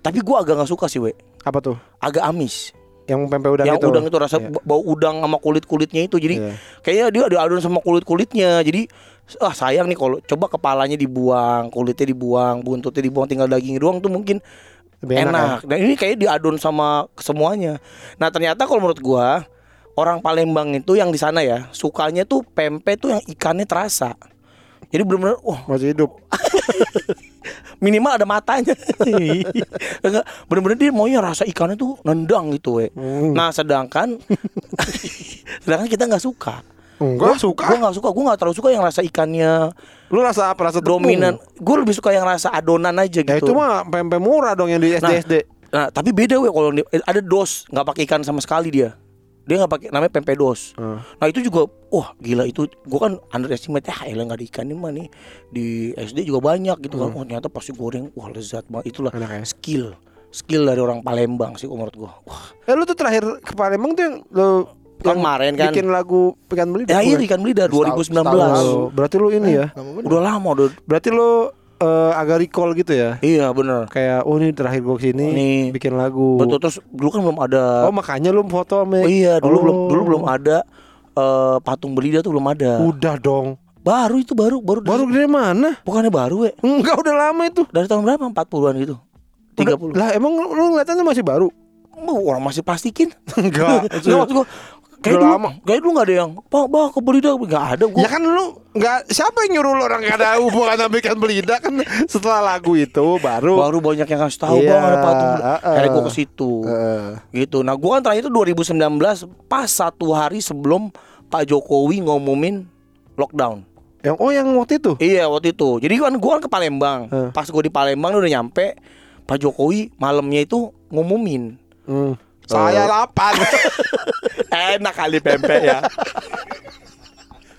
Tapi gua agak nggak suka sih, we. Apa tuh? Agak amis. Yang pempek udang yang itu. udang itu rasa Iya. bau udang sama kulit kulitnya itu jadi Iya. kayaknya dia ada adon sama kulit kulitnya jadi ah sayang nih kalau coba kepalanya dibuang kulitnya dibuang buntutnya dibuang tinggal dagingnya doang tuh mungkin Lebih enak, enak, dan ini kayak diadon sama semuanya nah ternyata kalau menurut gua orang Palembang itu yang di sana ya sukanya tuh pempek tuh yang ikannya terasa jadi benar-benar wah Masih hidup. minimal ada matanya Enggak, bener-bener dia maunya rasa ikannya tuh nendang gitu we. Hmm. nah sedangkan sedangkan kita nggak suka Enggak suka. gue nggak suka gue nggak terlalu suka yang rasa ikannya Lu rasa apa? Rasa tepung? dominan gue lebih suka yang rasa adonan aja gitu Ya itu mah pempek murah dong yang di SD Nah, SD. nah tapi beda we kalau ada dos nggak pakai ikan sama sekali dia dia nggak pakai namanya pempek dos Hmm. nah itu juga wah gila itu gue kan underestimate ya elah nggak ada ikan ini mah nih di SD juga banyak gitu kan oh ternyata pasti goreng wah lezat banget itulah. Enak ya? skill skill dari orang Palembang sih menurut gue wah Eh lu tuh terakhir ke Palembang tuh yang lu Yang kemarin kan. bikin lagu Pekan Beli ya iya ikan belida 2019 setahun lalu. Oh, berarti lu ini ya. Lama bener. udah lama udah Berarti lu eh, agak recall gitu ya. iya bener Kayak oh ini terakhir gua ke sini Nih. bikin lagu. betul terus dulu kan belum ada Oh makanya lu foto sama Oh iya dulu Oh. belum dulu belum ada eh, patung belida tuh belum ada. Udah dong. Baru itu baru baru Baru dari mana? bukannya baru ya? Enggak udah lama itu. Dari tahun berapa? 40-an gitu. 30. Lah emang lu, lu ngeliatnya masih baru? Orang masih plastikin. Enggak. Nggak, maksud gua, Kayak Udah dulu, lama. kayak dulu gak ada yang Pak, bang ke Belida Gak ada gue Ya kan lu nggak siapa yang nyuruh lu orang gak ada hubungan sama ikan belida kan setelah lagu itu baru Baru banyak yang kasih tahu Iya, bang ada patung Belida." uh-uh. Akhirnya gue ke situ. Gitu Nah gue kan terakhir itu 2019 Pas satu hari sebelum Pak Jokowi ngumumin lockdown yang oh yang waktu itu Iya waktu itu Jadi kan gue kan ke Palembang Heeh. Pas gue di Palembang udah nyampe Pak Jokowi malamnya itu ngumumin Hmm. Saya lapan. Enak kali pempek ya.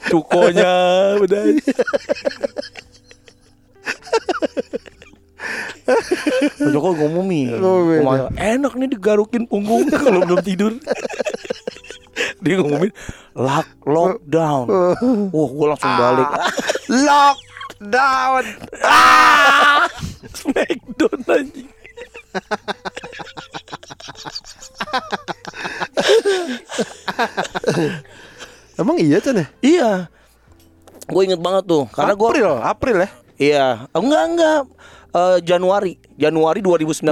Cukonya udah Pak ngumumin Ngumumin, Ngomong, Enak nih digarukin punggung Kalau belum tidur. Dia ngumumin Lock, Lockdown Wah gue langsung balik. Lockdown. ah! Smackdown anjing Emang iya Chan ya? Iya. Gue inget banget tuh Karena gue April, April ya. Iya. Enggak enggak. Eh, Januari. Januari 2019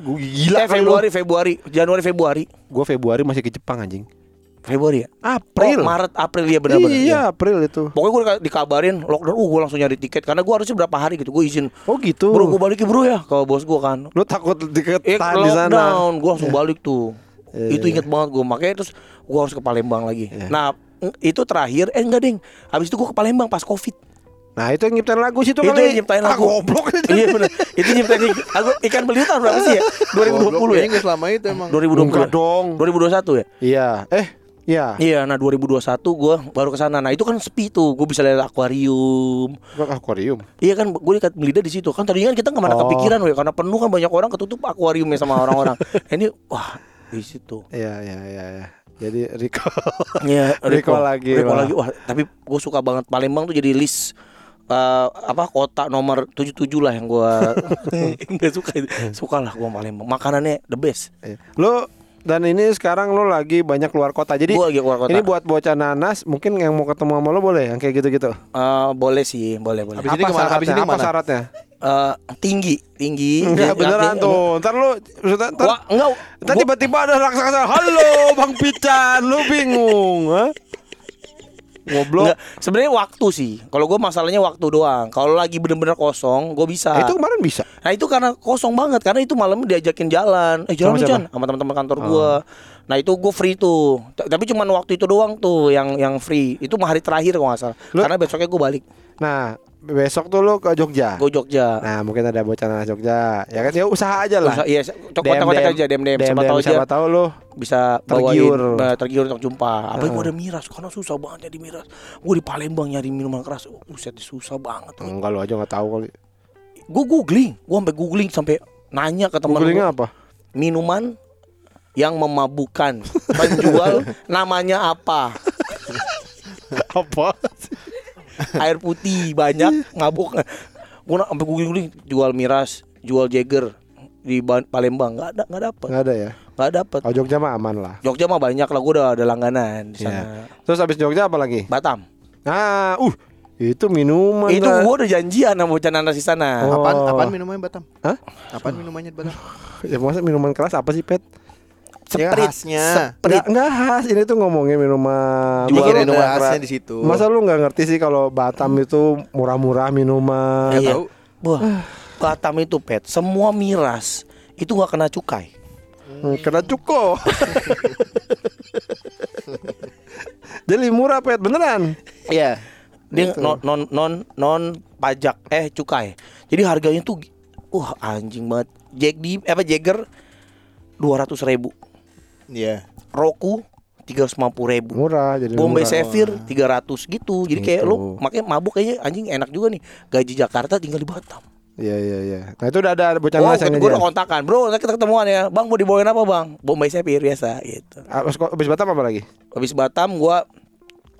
Gue gila Eh Februari Februari. Januari Februari. Gue Februari masih ke Jepang anjing. Februari ya? April. Oh, Maret April. Ya benar-benar Iya, April itu. Pokoknya gue dikabarin lockdown Uh gue langsung nyari tiket. Karena gue harusnya berapa hari gitu Gue izin. Oh gitu. Bro gue balik ya bro ya Ke bos gue kan. Lu takut Eh diketan di sana. lockdown. Gue langsung balik tuh. Iya, Itu inget banget gue Makanya terus gue harus ke Palembang lagi Nah itu terakhir Eh enggak deng Habis itu gue ke Palembang pas covid Nah, itu yang nyiptain lagu situ Itu kali. yang nyiptain lagu Ah, goblok Iya bener Itu nyiptain aku ikan beli tahun berapa sih ya 2020 ya Kayaknya selama itu emang 2020 Enggak dong. 2021 ya Iya. Eh, iya. Iya nah 2021 gue baru ke sana Nah itu kan sepi tuh Gue bisa lihat akuarium akuarium. Iya kan gue dekat Melida di situ kan tadinya kan kita nggak mana Oh. kepikiran we karena penuh kan banyak orang ketutup akuariumnya sama orang-orang. Nah, ini wah di situ. Iya, iya, iya, iya. Jadi recall. Iya, Recall lagi, Recall lagi. Wah, tapi gue suka banget Palembang tuh jadi list eh, apa kota nomor 77 lah yang gue nggak suka itu. Suka lah gue Palembang. Makanannya the best. Iya. Lu dan ini sekarang lu lagi banyak keluar kota. Jadi Gua lagi keluar kota. ini buat bocah nanas, mungkin yang mau ketemu sama lu boleh yang kayak gitu-gitu. Eh, boleh sih, boleh boleh. Habis ini ke mana? Habis ini Apa syaratnya? Eh, tinggi, tinggi. Enggak beneran yang- tuh. Ntar lu ntar, ntar, Wah, enggak. ntar tiba-tiba ada raksasa. Halo Bang Pican, lu bingung, ha? Enggak, sebenarnya waktu sih. Kalau gue masalahnya waktu doang. Kalau lagi bener-bener kosong, gue bisa. Eh, itu kemarin bisa. Nah itu karena kosong banget karena itu malam diajakin jalan. Eh jalan nih? Chan sama teman-teman kantor gua. Nah itu gue free tuh. T- Tapi cuman waktu itu doang tuh yang yang free. Itu mah hari terakhir kalau nggak salah. Lu- Karena besoknya gue balik. Nah, besok tuh lu ke Jogja. Gue Jogja. Nah, mungkin ada bocah nanas Jogja. Ya kan ya usaha aja lah. Usaha- iya, kontak-kontak aja dem dem siapa tahu aja siapa tahu lu bisa Tergiur. bawain eh, tergiur untuk jumpa. Apa gue ada miras karena susah banget nyari miras. Gue di Palembang nyari minuman keras. Oh, buset susah banget. Enggak lu aja enggak tahu kali. Gue googling, gue sampai googling sampai nanya ke teman Googlingnya gua. apa? minuman yang memabukkan penjual namanya apa apa? air putih banyak mabuk gue sampai googling jual miras jual Jagger di Ba- Palembang nggak ada nggak dapet Enggak ada ya. nggak dapet Oh Jogja mah aman lah. Jogja mah banyak lah gue udah ada langganan di Iya. sana Terus habis Jogja apa lagi? Batam Nah, uh, itu minuman. itu gue udah janjian sama bocah nanas di sana Oh. Apaan, apaan minumannya Batam? Hah? Apaan minumannya di Batam? Ya masa minuman keras apa sih, Pet? Ya, Sprite. khasnya. Enggak, enggak khas. Ini tuh ngomongin minuman. Lu- minuman khasnya di situ. Masa lu nggak ngerti sih kalau Batam itu murah-murah minuman? Nggak Iya. tahu. Wah, Batam itu pet semua miras itu nggak kena cukai Hmm, Kena cuko. Jadi murah pet beneran. Iya. Dia Gitu. non non non non pajak eh cukai. Jadi harganya tuh wah anjing banget. Jack di apa Jagger dua ratus ribu. Iya. Roku tiga ratus ribu. Murah jadi Bombay murah. Sapphire 300 gitu. Jadi kayak Gitu. lu makanya mabuk kayaknya anjing enak juga nih. Gaji Jakarta tinggal di Batam. Iya iya iya. Nah itu udah ada bocah Oh, yang gue udah kontakan, bro. Kita ketemuan ya, bang. Mau dibawain apa, bang? Bombay Sapphire biasa, gitu. Abis, abis Batam apa lagi? Habis Batam, gua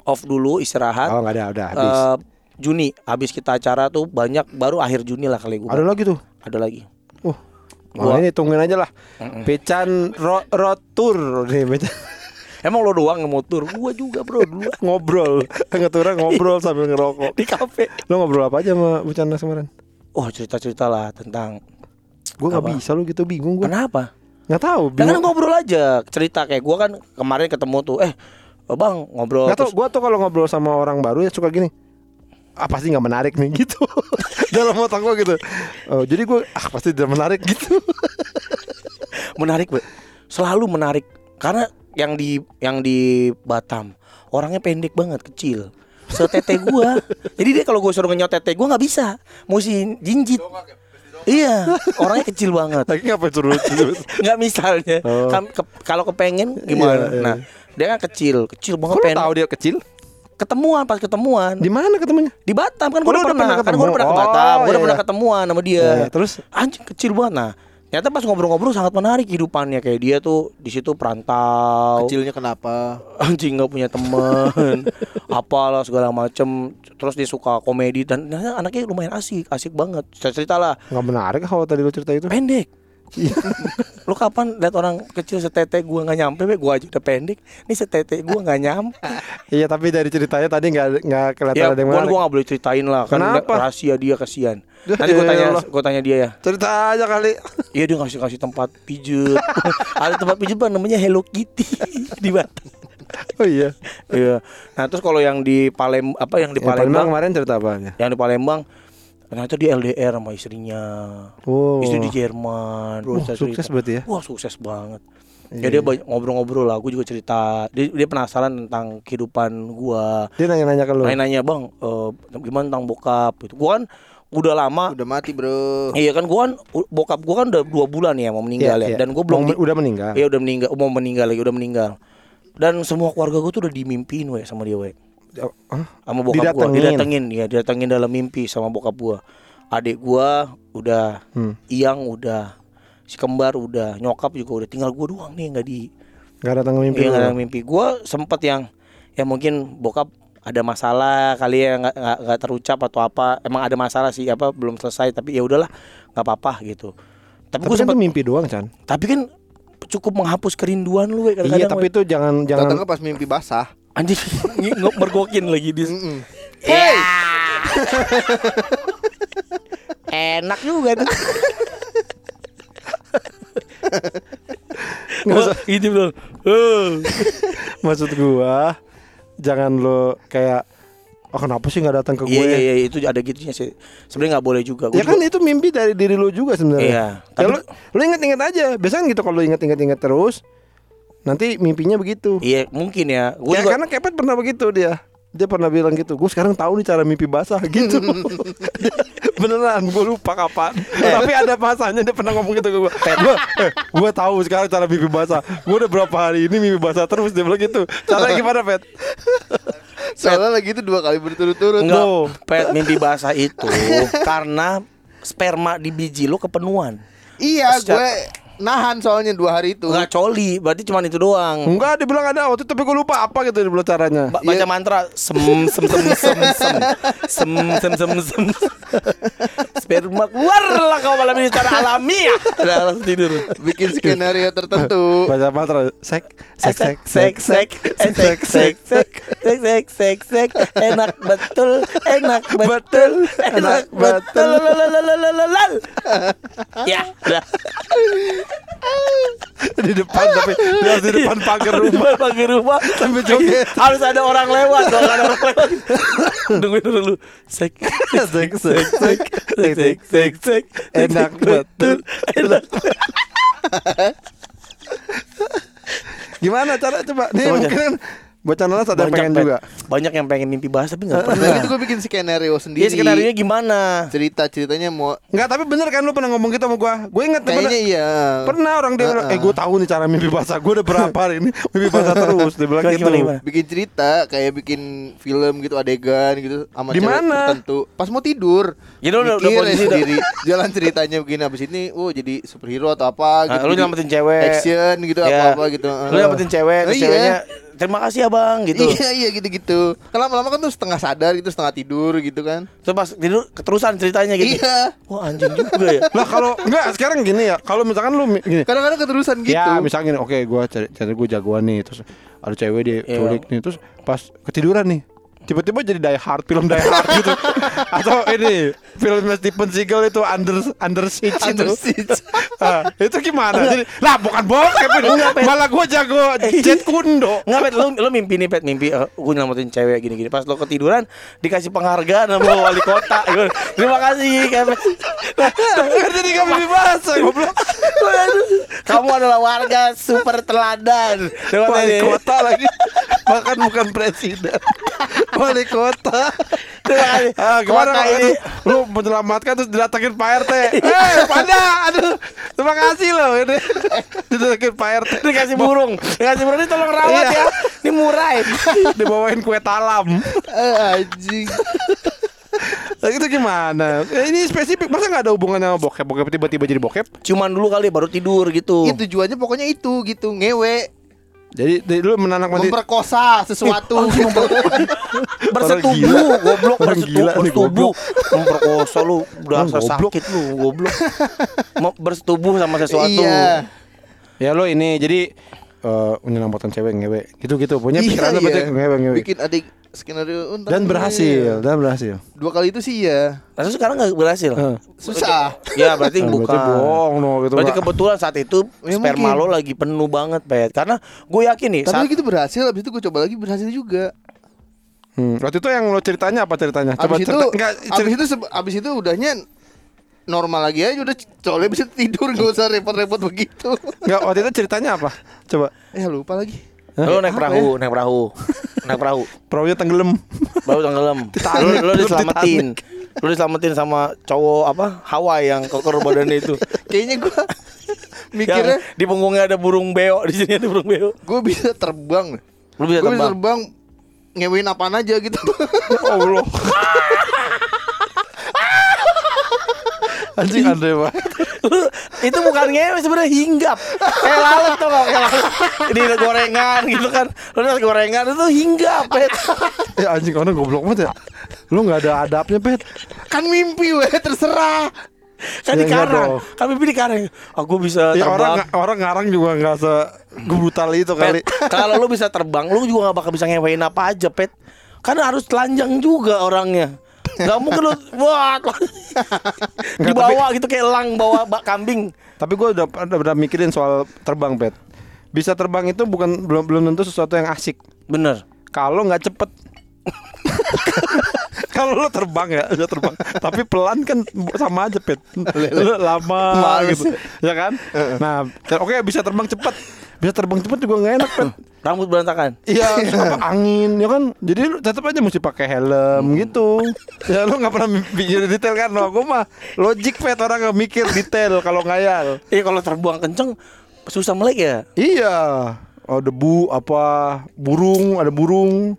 off dulu istirahat. Oh nggak ada, udah habis. Eh, Juni habis kita acara tuh banyak baru akhir Juni lah kali gue ada lagi tuh. ada lagi Gua- Nah, ini tungguin aja lah. Pecan ro road tour nih, Pecan. emang lo doang yang mau tur gue juga bro dulu ngobrol. Ngeturnya ngobrol sambil ngerokok. di kafe Lo ngobrol apa aja sama bocah nas kemarin? oh cerita cerita lah tentang Gue nggak bisa lu gitu bingung gue. kenapa Nggak tahu. Kan bingung. ngobrol aja cerita kayak gua kan kemarin ketemu tuh eh bang ngobrol Nggak tahu. terus Gue tuh kalau ngobrol sama orang baru ya suka gini. Ah pasti nggak menarik nih gitu. Dalam otak gue gitu. Oh, jadi gue ah pasti tidak menarik gitu. menarik Be. selalu menarik karena yang di yang di Batam orangnya pendek banget kecil setete gua jadi dia kalau gue suruh ngenyot tete gua nggak bisa mesti jinjit iya orangnya kecil banget Lagi ngapain suruh nggak misalnya Oh. ke- kalau kepengen gimana Iya, iya. nah dia kan kecil kecil banget Kok pendek tahu dia kecil? Ketemuan pas ketemuan Di mana ketemunya? di Batam kan Oh, gue udah udah pernah, pernah kan gue udah pernah ke ketemu? Batam, Oh, gue udah iya. pernah ketemuan sama dia. Iya, terus? anjing kecil banget nah. Ternyata pas ngobrol-ngobrol sangat menarik kehidupannya kayak dia tuh di situ perantau. Kecilnya kenapa? Anjing nggak punya teman, apalah segala macem. Terus dia suka komedi dan ternyata anaknya lumayan asik, asik banget. Cerita lah, Nggak menarik kalau tadi lu cerita itu. pendek. Lu kapan lihat orang kecil setete gua nggak nyampe, be? gua aja udah pendek. Ini setete gua nggak nyampe. Iya tapi dari ceritanya tadi nggak nggak kelihatan Ya, ada yang gua, menarik. gua gak boleh ceritain lah kan Kenapa? rahasia dia kasihan. Ya Nanti gua tanya gua tanya dia ya. Cerita aja kali. Iya dia ngasih kasih tempat pijet. Ada tempat pijet bang namanya Hello Kitty di Batam. Oh iya. Iya. Nah terus kalau yang di Palem apa yang di Palembang Palembang, kemarin cerita apanya? yang di Palembang ternyata dia LDR sama istrinya. Oh. Istri di Jerman. Wah, Bisa sukses cerita. berarti ya? Wah sukses banget. Iya, Ya dia banyak ngobrol-ngobrol lah. Gue juga cerita. Dia, dia penasaran tentang kehidupan gua. Dia nanya-nanya ke lu. Nanya-nanya bang, eh, gimana tentang bokap? Itu gua kan udah lama. Udah mati bro. Iya kan gua kan bokap gua kan udah dua bulan ya mau meninggal Iya, iya. ya. Dan gua belum Mau- di- udah meninggal. Iya udah meninggal, mau meninggal lagi, udah meninggal. Dan semua keluarga gue tuh udah dimimpiin we sama dia we. Hah? Sama bokap gua, Didatengin. didatengin ya, didatengin dalam mimpi sama bokap gua. Adik gua udah, Hmm. Iyang udah, si kembar udah, nyokap juga udah, tinggal gua doang nih nggak di Gak datang ke mimpi iya, nggak ada mimpi. Gua sempet yang ya mungkin bokap ada masalah kali ya nggak nggak nggak terucap atau apa emang ada masalah sih apa belum selesai tapi ya udahlah nggak apa-apa gitu tapi, Tapi gua kan sempet itu mimpi doang, Chan. tapi kan cukup menghapus kerinduan lu we, kadang-kadang Iya, tapi we. itu jangan jangan Datangnya pas mimpi basah. Anjing nge- mergokin lagi di Mm-mm. Hey. Enak juga tuh. Wah, gitu bro. Eh. maksud gua jangan lo kayak oh kenapa sih nggak datang ke gue? Iya iya iya itu ada gitunya sih. Sebenarnya nggak boleh juga. Gua Ya kan juga- itu mimpi dari diri lo juga sebenarnya. Iya, Ya tapi- lo, lo inget-inget aja. Biasanya kan gitu kalau inget-inget-inget terus, nanti mimpinya begitu. Iya mungkin ya. Gue ya juga karena Kepet pernah begitu dia. Dia pernah bilang gitu. Gue sekarang tahu nih cara mimpi basah gitu. Beneran, gue lupa kapan. Eh. Tapi ada masanya dia pernah ngomong gitu ke gue. Gue, eh, gue tahu sekarang cara mimpi basah. Gue udah berapa hari ini mimpi basah terus dia bilang gitu. Caranya gimana, Pet? Soalnya lagi itu dua kali berturut-turut. enggak No. pet mimpi basah itu karena sperma di biji lu kepenuhan. Iya, Secara- gue nahan soalnya dua hari itu. Enggak coli, berarti cuma itu doang. Enggak, dia bilang ada. Waktu itu, tapi gue lupa apa gitu dia bilang caranya. Ba- baca Iya. mantra. Sem sem sem sem sem. Sem sem sem sem. Sperma keluarlah kau malam ini secara alamiah udah langsung tidur. Bikin skenario tertentu. Baca mantra. Sek sek sek sek sek sek sek sek sek sek. Sek sek sek enak betul enak betul enak betul. lalalalalalal. ya udah di depan tapi harus di depan pagar rumah. Pagar rumah Sambil joget. harus ada orang lewat kalau ada orang lewat tungguin dulu sek Sek sek sek sek sek sek sek Enak betul. enak Gimana cara coba? Nih mungkin kan bocah nanas ada yang pengen juga. banyak yang pengen mimpi bahasa tapi nggak Nah, pernah gitu gue bikin skenario sendiri. dia skenario gimana Cerita ceritanya mau Enggak, tapi bener kan lu pernah ngomong gitu sama gua. Gue inget kayaknya pernah, iya. pernah orang dia bilang, Uh-uh. "Eh, gue tahu nih cara mimpi basah. Gue udah berapa hari ini mimpi basah terus." Dia bilang gitu. gimana, gimana? bikin cerita kayak bikin film gitu adegan gitu sama Di mana? tertentu pas mau tidur Jadi lu udah- ya posisi sendiri jalan ceritanya begini abis ini oh jadi superhero atau apa Nah, gitu lu nyelamatin cewek. action gitu Ya. apa apa gitu lu dapetin cewek terus iya. ceweknya terima kasih abang gitu iya iya gitu gitu kan lama-lama kan tuh setengah sadar gitu setengah tidur gitu kan terus pas tidur keterusan ceritanya gitu iya wah anjing juga ya Lah kalau enggak sekarang gini ya. Kalau misalkan lu gini. kadang-kadang keterusan gitu Ya, misalnya gini, oke gua cari cari gue jagoan nih terus ada cewek dia Iya. culik nih terus pas ketiduran nih. Tiba-tiba jadi Die Hard film Die Hard gitu. Atau ini filmnya Stephen Seagal itu Under Under Siege Under itu Siege. Ah, itu gimana? Jadi lah bukan bokep ini. Malah gue jago jet kundo. Nggak, Pet, lu, lu mimpi nih, Pet, mimpi uh, gue nyelamatin cewek gini-gini. Pas lo ketiduran, dikasih penghargaan sama wali kota. Terima kasih, Kak, Pet. jadi goblok. Waduh, Kamu adalah warga super teladan. Wali kota lagi. Bahkan bukan presiden wali kota Terima kasih. Ah, gimana Kota ini? lu menyelamatkan terus didatengin Pak RT. Eh, pada, aduh, terima kasih loh ini. Didatengin Pak RT. Dikasih burung, dikasih burung ini tolong rawat Iya. ya. Ini murah. Dibawain kue talam. Eh, anjing. Nah, itu gimana? Eh, Ini spesifik, masa nggak ada hubungannya sama bokep? Bokep tiba-tiba jadi bokep? Cuman dulu kali baru tidur gitu. Itu tujuannya pokoknya itu gitu, ngewe, Jadi, jadi lu menanak mati memperkosa sesuatu. Bersetubuh goblok. bersetubuh. Memperkosa lu berasa goblok. sakit lu goblok. Mau bersetubuh sama sesuatu. Iya. Ya lo ini jadi eh menyelamatkan cewek ngewe gitu-gitu punya pikirannya Iya, berarti iya. ngewe ngewe Bikin adik skenario untar dan gue. berhasil dan berhasil Dua kali itu sih ya. Lalu sekarang nggak berhasil Heeh. Susah. ya berarti Nah, bukan berarti bohong no gitu Berarti kebetulan saat itu Ya, sperma mungkin. lo lagi penuh banget pet Karena gue yakin nih Tapi saat gitu berhasil, habis itu gue coba lagi berhasil juga. Hmm, waktu itu yang lo ceritanya apa ceritanya? Coba Abis itu, cerita enggak abis itu, abis itu udahnya normal lagi aja udah soalnya bisa tidur gak usah repot-repot begitu. enggak waktu itu ceritanya apa? Coba. eh lupa lagi. lo naik perahu, naik perahu, naik perahu, Perahunya tenggelam. baru tenggelam. Lo belum diselamatin, lo diselamatin sama cowok apa Hawaii yang koker badannya itu. Kayaknya gue Yang mikirnya di punggungnya ada burung beo, di sini ada burung beo. gue bisa terbang. Lo bisa Gue bisa terbang. terbang ngewein apaan aja gitu. Allah. Anjing aneh banget. Itu bukan ngewe sebenarnya hinggap kayak lalat tuh kayak lalat di gorengan gitu kan lu lihat gorengan itu hinggap pet Ya anjing orang goblok banget ya. Lu nggak ada adabnya, Pet. kan mimpi weh terserah. kan Ya, di enggak karang dong. kami di karang aku bisa Ya orang terbang orang ngarang juga nggak se brutal itu kali. Pet, kalau lu bisa terbang lu juga gak bakal bisa ngewein apa aja pet karena harus telanjang juga orangnya Gak mungkin lu wah di bawah gitu kayak elang bawa bak kambing Tapi gue udah, udah, udah mikirin soal terbang, Pet. Bisa terbang itu bukan belum belum tentu sesuatu yang asik. bener Kalau nggak cepet. Kalau lu terbang ya, udah terbang. Tapi pelan kan sama aja, Pet. Lu lama Males. gitu. Ya kan? Nah, oke bisa terbang cepet. Bisa terbang cepet juga nggak enak, Pet. Rambut berantakan Iya, apa angin ya kan. Jadi lu tetap aja mesti pakai helm gitu. Ya lu nggak pernah mikir detail kan? Lo aku mah logik pet orang nggak mikir detail kalau ngayal. Iya kalau terbang kenceng susah melek ya Iya. Oh debu apa burung ada burung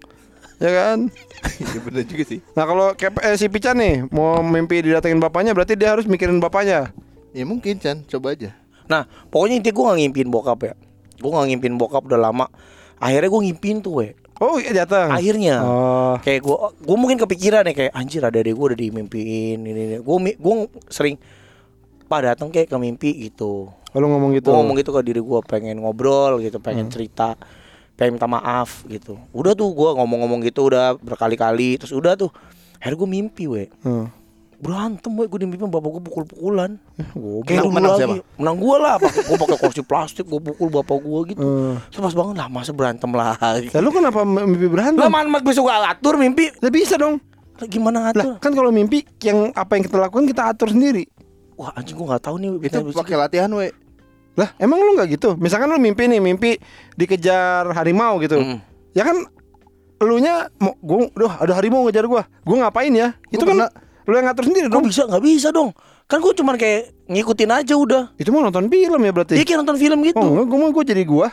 ya kan. Iya bener juga sih. Nah kalau kayak eh, si Pican nih mau mimpi didatengin bapaknya berarti dia harus mikirin bapaknya. Ya mungkin Chan, coba aja. Nah, pokoknya intinya gue gak ngimpin bokap ya. Gue gak ngimpin bokap udah lama. Akhirnya gue ngimpin tuh, we. Oh iya datang. Akhirnya. Oh. Kayak gue, gue mungkin kepikiran ya kayak anjir ada adek gue udah dimimpiin ini. ini. Gue, gue sering pak datang kayak ke mimpi gitu. Kalau ngomong gitu. Gue ngomong gitu ke diri gue pengen ngobrol gitu, pengen cerita, pengen minta maaf gitu. Udah tuh gue ngomong-ngomong gitu udah berkali-kali, terus udah tuh. Akhirnya gue mimpi, we. Hmm. Berantem, we. Gue dimimpi bapak gue pukul-pukulan. Goblok. Kayak Menang- dulu menang lagi. siapa? Menang gua lah, gua pakai kursi plastik, gua pukul bapak gua gitu. Hmm. Terus pas bangun lah masa berantem lagi. Lalu kenapa mimpi berantem? Lah man mat besok gua atur mimpi. Lah bisa dong. Lah, Gimana Lah ngatur? kan kalau mimpi yang apa yang kita lakukan kita atur sendiri. Wah anjing gua nggak tahu nih. Itu bisa- pakai latihan weh. Lah emang lu nggak gitu? Misalkan lu mimpi nih mimpi dikejar harimau gitu. Mm. Ya kan elunya mau gua udah ada harimau ngejar gua. Gua ngapain ya? Itu kan pernah- lu yang ngatur sendiri Kok dong. bisa nggak bisa dong? Kan gua cuman kayak ngikutin aja udah. Itu mau nonton film ya berarti. Iya kayak nonton film gitu. Oh gua mau gua jadi gua.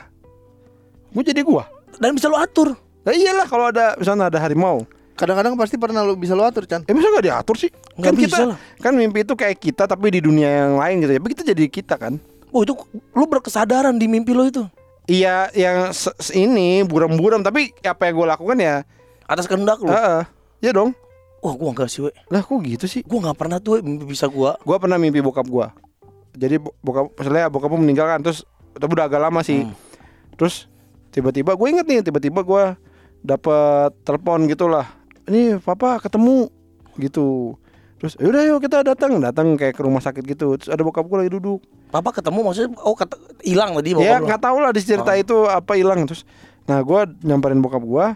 Gua jadi gua. Dan bisa lo atur. Lah iyalah kalau ada misalnya ada harimau. Kadang-kadang pasti pernah lu bisa lu atur Chan. Eh masa gak diatur sih? Nggak kan bisa kita lah. kan mimpi itu kayak kita tapi di dunia yang lain gitu ya. Tapi kita jadi kita kan. Oh itu lu berkesadaran di mimpi lo itu. Iya yang ini buram-buram tapi apa yang gue lakukan ya Atas kehendak lu. Heeh. Iya dong. Wah gua enggak sih, we. Lah kok gitu sih? Gua nggak pernah tuh we, mimpi bisa gua. Gua pernah mimpi bokap gua. Jadi bo- bokap misalnya bokap gua meninggal kan terus tapi udah agak lama sih. Hmm. Terus tiba-tiba gue inget nih tiba-tiba gua dapat telepon gitulah ini papa ketemu gitu terus yaudah yuk kita datang datang kayak ke rumah sakit gitu terus ada bokap gue lagi duduk Papa ketemu maksudnya oh kata- hilang tadi ya bokap lu. nggak tahu lah di cerita Oh. itu apa hilang terus nah gue nyamperin bokap gue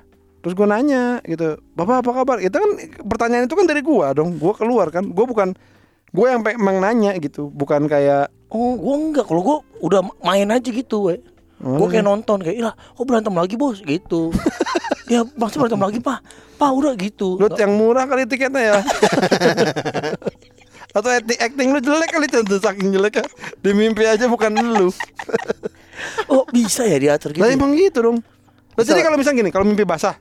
terus gue nanya gitu bapak apa kabar itu kan pertanyaan itu kan dari gue dong gue keluar kan gue bukan gue yang emang nanya gitu bukan kayak Oh, gua enggak. Kalau gua udah main aja gitu, we. Oh, Gua kayak nonton kayak, "Ilah, kok berantem lagi, Bos?" gitu. ya, maksudnya berantem lagi, Pak. Pak, udah gitu. lu yang murah kali tiketnya ya atau acting, acting lu jelek kali tentu saking jelek kan di mimpi aja bukan lu Oh, bisa ya diatur gitu. Lah emang gitu dong. Lah, Bisa. jadi kalau misalnya gini, kalau mimpi basah,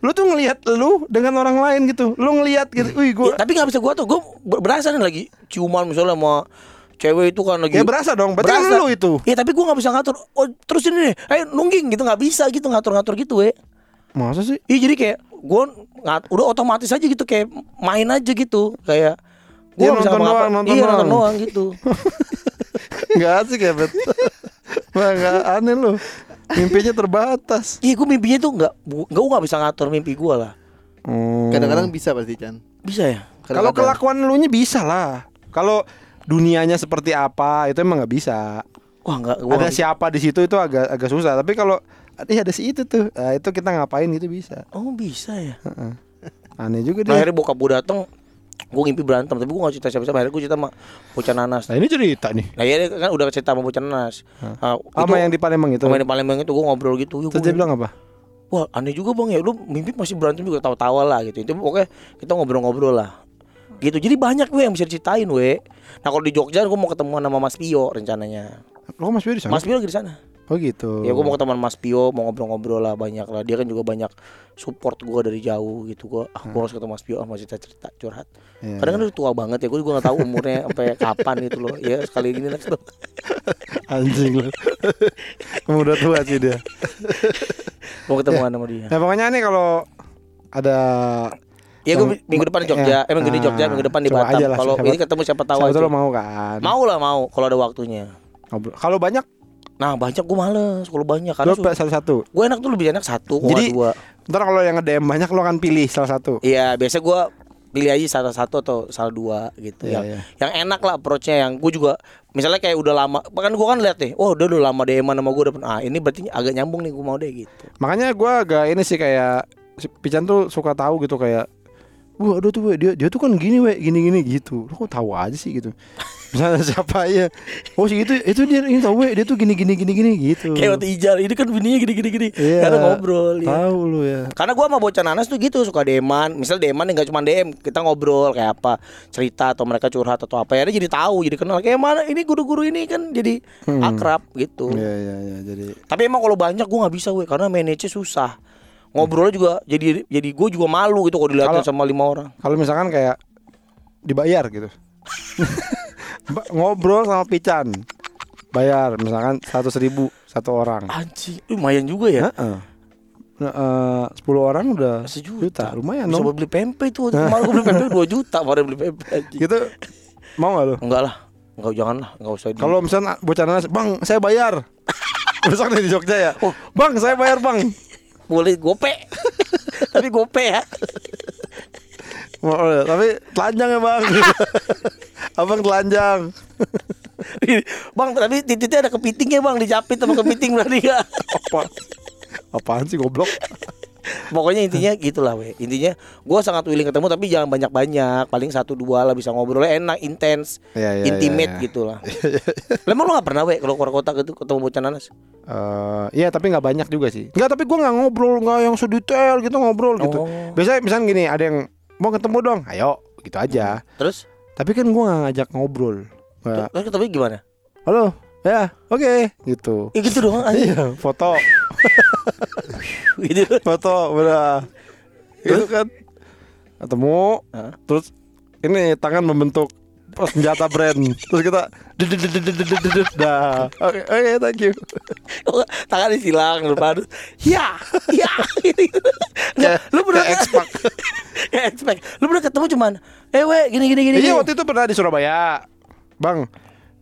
lu tuh ngelihat lu dengan orang lain gitu. Lu ngelihat gitu. Wih, Ya, gua tapi nggak bisa gua tuh. Gua ber- berasa nih lagi ciuman misalnya sama cewek itu kan lagi ya berasa dong. Berarti kan Berasa. lu itu. Ya tapi gua nggak bisa ngatur. Oh terus ini nih, ayo nungging gitu nggak bisa gitu ngatur-ngatur gitu, we. Masa sih? Iya jadi kayak gua ngat, udah otomatis aja gitu kayak main aja gitu kayak gua nggak bisa nonton doang, nonton iya nonton doang. doang gitu. Enggak asik ya, Bet. Wah, aneh lu. Mimpinya terbatas. Iya gua mimpinya tuh nggak nggak gua nggak bisa ngatur mimpi gua lah. Hmm. Kadang-kadang bisa pasti Chan. Bisa ya? kalau kelakuan lu nya bisa lah. Kalau dunianya seperti apa, itu emang nggak bisa. Wah nggak. ada nggak bisa. siapa di situ itu agak agak susah. Tapi kalau Ih ada si itu tuh, nah, itu kita ngapain gitu bisa. Oh bisa ya. Heeh. Aneh juga dia. akhirnya bokap gua dateng Gue ngimpi berantem Tapi gue gak cerita siapa-siapa. Akhirnya gue cerita sama Bocah Nanas. Nah ini cerita nih. Nah iya kan udah cerita sama Bocah Nanas. Nah, Sama yang di Palembang itu. Sama yang di Palembang itu gue ngobrol gitu. Yuk, Terus dia bilang apa? Wah aneh juga bang ya. Lu mimpi masih berantem juga Tawa-tawa lah gitu. Itu pokoknya kita ngobrol-ngobrol lah. Gitu. Jadi banyak gue yang bisa diceritain we Nah kalau di Jogja gue mau ketemuan sama Mas Pio rencananya. Lo Mas Bio di sana? Mas Pio lagi di sana Oh gitu. Ya gue mau ketemu Mas Pio Mau ngobrol-ngobrol lah banyak lah. Dia kan juga banyak support gue dari jauh gitu gue ah, gue harus ketemu Mas Pio ah, mau cerita-cerita curhat. Iya, Kadang kan udah tua banget ya Gue juga gak tahu umurnya sampai kapan gitu loh. Ya sekali gini next dong. Anjing lo. Kamu udah tua sih dia. Mau ketemuan sama dia? Nah pokoknya nih kalau ada Ya gue minggu depan di Jogja. ya. Eh minggu di Jogja Ah, Minggu depan di Batam. Kalau ini ketemu siapa tahu siapa aja. tuh lo mau kan? Mau lah mau Kalau ada waktunya. Kalau banyak Nah banyak gue males Kalau banyak lo Karena satu-satu. gue enak tuh lebih enak satu Jadi- dua Ntar kalau yang nge-DM banyak lo akan pilih salah satu. Iya biasa gue pilih aja salah satu atau salah dua gitu Iya, yang iya. yang enak lah approachnya yang gue juga misalnya kayak udah lama bahkan gue kan lihat nih oh udah udah lama DM sama gue udah ah ini berarti agak nyambung nih gue mau deh gitu Makanya gua agak ini sih kayak Pican tuh suka tahu gitu kayak Wah, aduh tuh we, dia dia tuh kan gini we, gini gini gitu. Lo kok tahu aja sih gitu. Misalnya siapa ya? Oh sih itu itu dia ini tahu we, dia tuh gini gini gini gini gitu. kayak waktu Ijal ini kan bininya gini gini gini Iya. karena ngobrol ya. Tahu lu ya. Karena gua sama bocah nanas tuh gitu suka deman, misal deman nggak cuma DM, kita ngobrol kayak apa, cerita atau mereka curhat atau apa ya jadi tahu, jadi kenal kayak mana ini guru-guru ini kan jadi Hmm. akrab gitu. Iya iya iya jadi Tapi emang kalau banyak gua nggak bisa we karena manage susah. Ngobrolnya juga jadi jadi gue juga malu gitu kalau dilihatin sama lima orang. kalau misalkan kayak dibayar gitu. Ngobrol sama Pican. Bayar misalkan seratus ribu satu orang. Anjing, lumayan juga ya. Nah, eh, 10 orang udah Sejuta. lumayan Bisa dong. buat beli pempek itu. Kemarin gue beli pempek 2 juta, kemarin beli pempek. Gitu mau gak lu? Enggak lah. Enggak jangan lah, enggak usah. Kalau misalnya bocah nanas, bang saya bayar. Besok nih di Jogja ya. Oh. Bang saya bayar bang. Boleh gope. Tapi gope ya. Oh, tapi telanjang ya bang. Abang telanjang. bang, tapi titiknya ada kepitingnya bang, dijapit sama kepiting berarti enggak? Apa? Apaan sih goblok? Pokoknya intinya gitulah we. Intinya gua sangat willing ketemu tapi jangan banyak-banyak. Paling satu dua lah bisa ngobrolnya enak, intens, Iya, iya, intimate iya, iya. gitu lah. Lah, Emang lu gak pernah we kalau keluar kota gitu ketemu bocah nanas? Eh, iya tapi nggak banyak juga sih. Nggak tapi gua nggak ngobrol nggak yang sedetail gitu ngobrol gitu. Oh. Biasanya misalnya gini ada yang mau ketemu dong, ayo gitu aja. Terus? Tapi kan gua nggak ngajak ngobrol. Terus ketemu gimana? Halo, ya oke gitu. Ya gitu doang aja. Iya foto gitu. Foto udah. Itu kan? Ketemu, huh? terus ini tangan membentuk senjata brand. Terus kita dah oke oke thank you. Tangan disilang lupa harus ya ya. Gitu, gitu. Nah, lu pernah expect expect lu pernah ketemu cuman eh we gini gini gini iya waktu itu pernah di Surabaya. Bang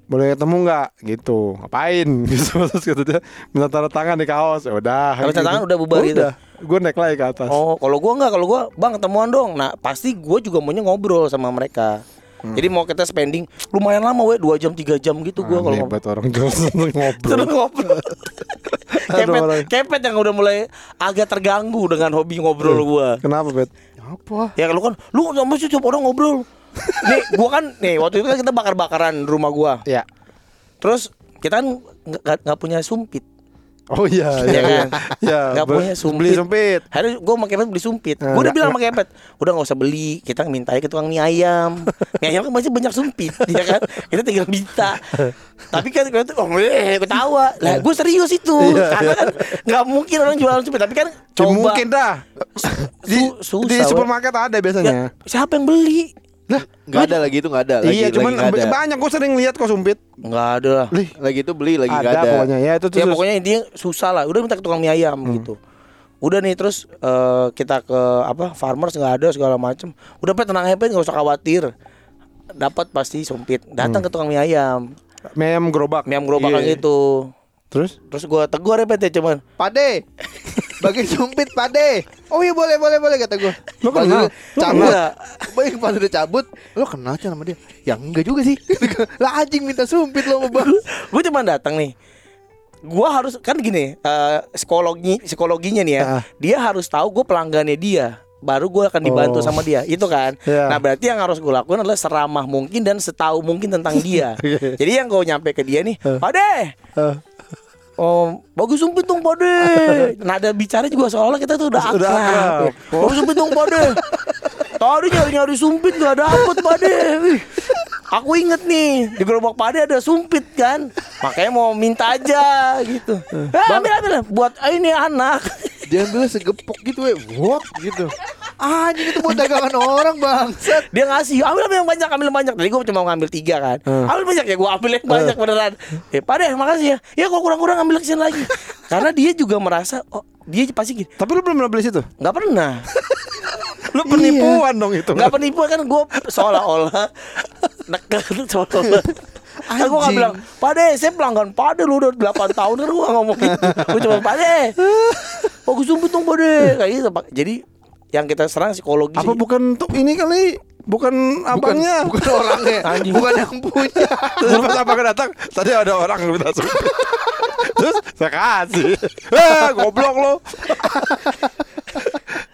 boleh ketemu nggak gitu ngapain gitu terus kata dia minta tanda tangan di kaos ya udah Tanda tangan udah bubar gitu? udah gue naik lagi ke atas Oh, kalau gua enggak, kalau gua bang ketemuan dong. Nah, pasti gua juga maunya ngobrol sama mereka. Hmm. Jadi mau kita spending lumayan lama we 2 jam 3 jam gitu gua kalau ngobrol. orang Jawa seneng ngobrol Terus ngobrol. kepet, orang. kepet yang udah mulai agak terganggu dengan hobi ngobrol gua. kenapa bet Apa? Ya lu kan lu sama sih tiap orang ngobrol. Nih, gua kan nih waktu itu kan kita bakar-bakaran rumah gua. ya Terus kita kan nggak- punya sumpit. oh iya Iya iya ya Nggak ber- punya sumpit. beli sumpit Hari gue sama Kepet beli sumpit. Nah, gue udah nggak- bilang sama Kepet, udah nggak usah beli. Kita minta aja ke tukang mie ayam. mie ayam kan masih banyak sumpit, ya kan? Kita tinggal minta. Tapi kan Kepet tuh, oh, eh, ketawa. Lah, gue serius itu. Iya, Karena kan nggak mungkin orang jualan sumpit. Tapi kan Ya, coba. mungkin dah di, Su- di susah, supermarket ada Ya, biasanya siapa yang beli? Lah Nggak ada lagi itu nggak ada. Lagi, iya cuman lagi ada. banyak gue sering lihat kok sumpit Nggak ada lah. Lih, Lagi itu beli lagi nggak ada, ada. pokoknya ya itu tuh Ya pokoknya intinya susah lah. Udah minta ke tukang mie ayam Hmm. gitu. Udah nih terus eh, kita ke apa farmers nggak ada segala macem. Udah pet tenang pet nggak usah khawatir. Dapat pasti sumpit. Datang Hmm. ke tukang mie ayam. mie ayam gerobak Mie ayam gerobakan Iya. gitu. terus Terus gua tegur ya pet ya cuman. Pade, bagi sumpit pade. Oh iya boleh boleh boleh kata gue. Lu kenal? Lu cabut. Baik pas udah cabut, lo kenal aja sama dia. Ya enggak juga sih. lah anjing minta sumpit lo sama bang. Gue cuma datang nih. Gua harus kan gini, eh, psikologi psikologinya nih ya. Ah. Dia harus tahu gue pelanggannya dia. Baru gue akan dibantu Oh. sama dia, itu kan. Iya. Nah berarti yang harus gue lakukan adalah seramah mungkin dan setahu mungkin tentang dia. Jadi yang gue nyampe ke dia nih, Pade, Eh, Oh, bagus sumpit dong pade. Nada bicara juga seolah kita tuh udah akrab. Udah akrab. Bagus sumpit dong pade. Tadi nyari nyari sumpit gak dapet pade. Wih, Aku inget nih di gerobak pade ada sumpit kan. Makanya mau minta aja gitu. Eh, ambil ambil buat ini anak. Dia ambil segepok gitu, we. Gitu. Anjing itu buat dagangan orang bangsat. Dia ngasih ambil ambil yang banyak ambil yang banyak. Tadi gue cuma ngambil tiga kan. Hmm. Ambil banyak ya gue ambil yang banyak beneran. Eh pade makasih ya. Ya kalau kurang kurang ambil ke sini lagi. Karena dia juga merasa oh dia pasti gini. tapi lu belum pernah beli situ nggak pernah lu penipuan dong itu nggak penipuan kan gue seolah-olah neken seolah-olah Kan gue gak bilang Pade saya pelanggan Pade lu udah 8 tahun kan gue gak ngomong gitu Gue cuma Pade Bagus sumpit dong Pade Kayak gitu. Jadi yang kita serang psikologi apa sih. bukan tuh ini kali? Bukan abangnya? Bukan orangnya, Anjing. bukan yang punya. terus pas abangnya datang tadi ada orang yang minta sumpit terus saya kasih. Eh goblok lo.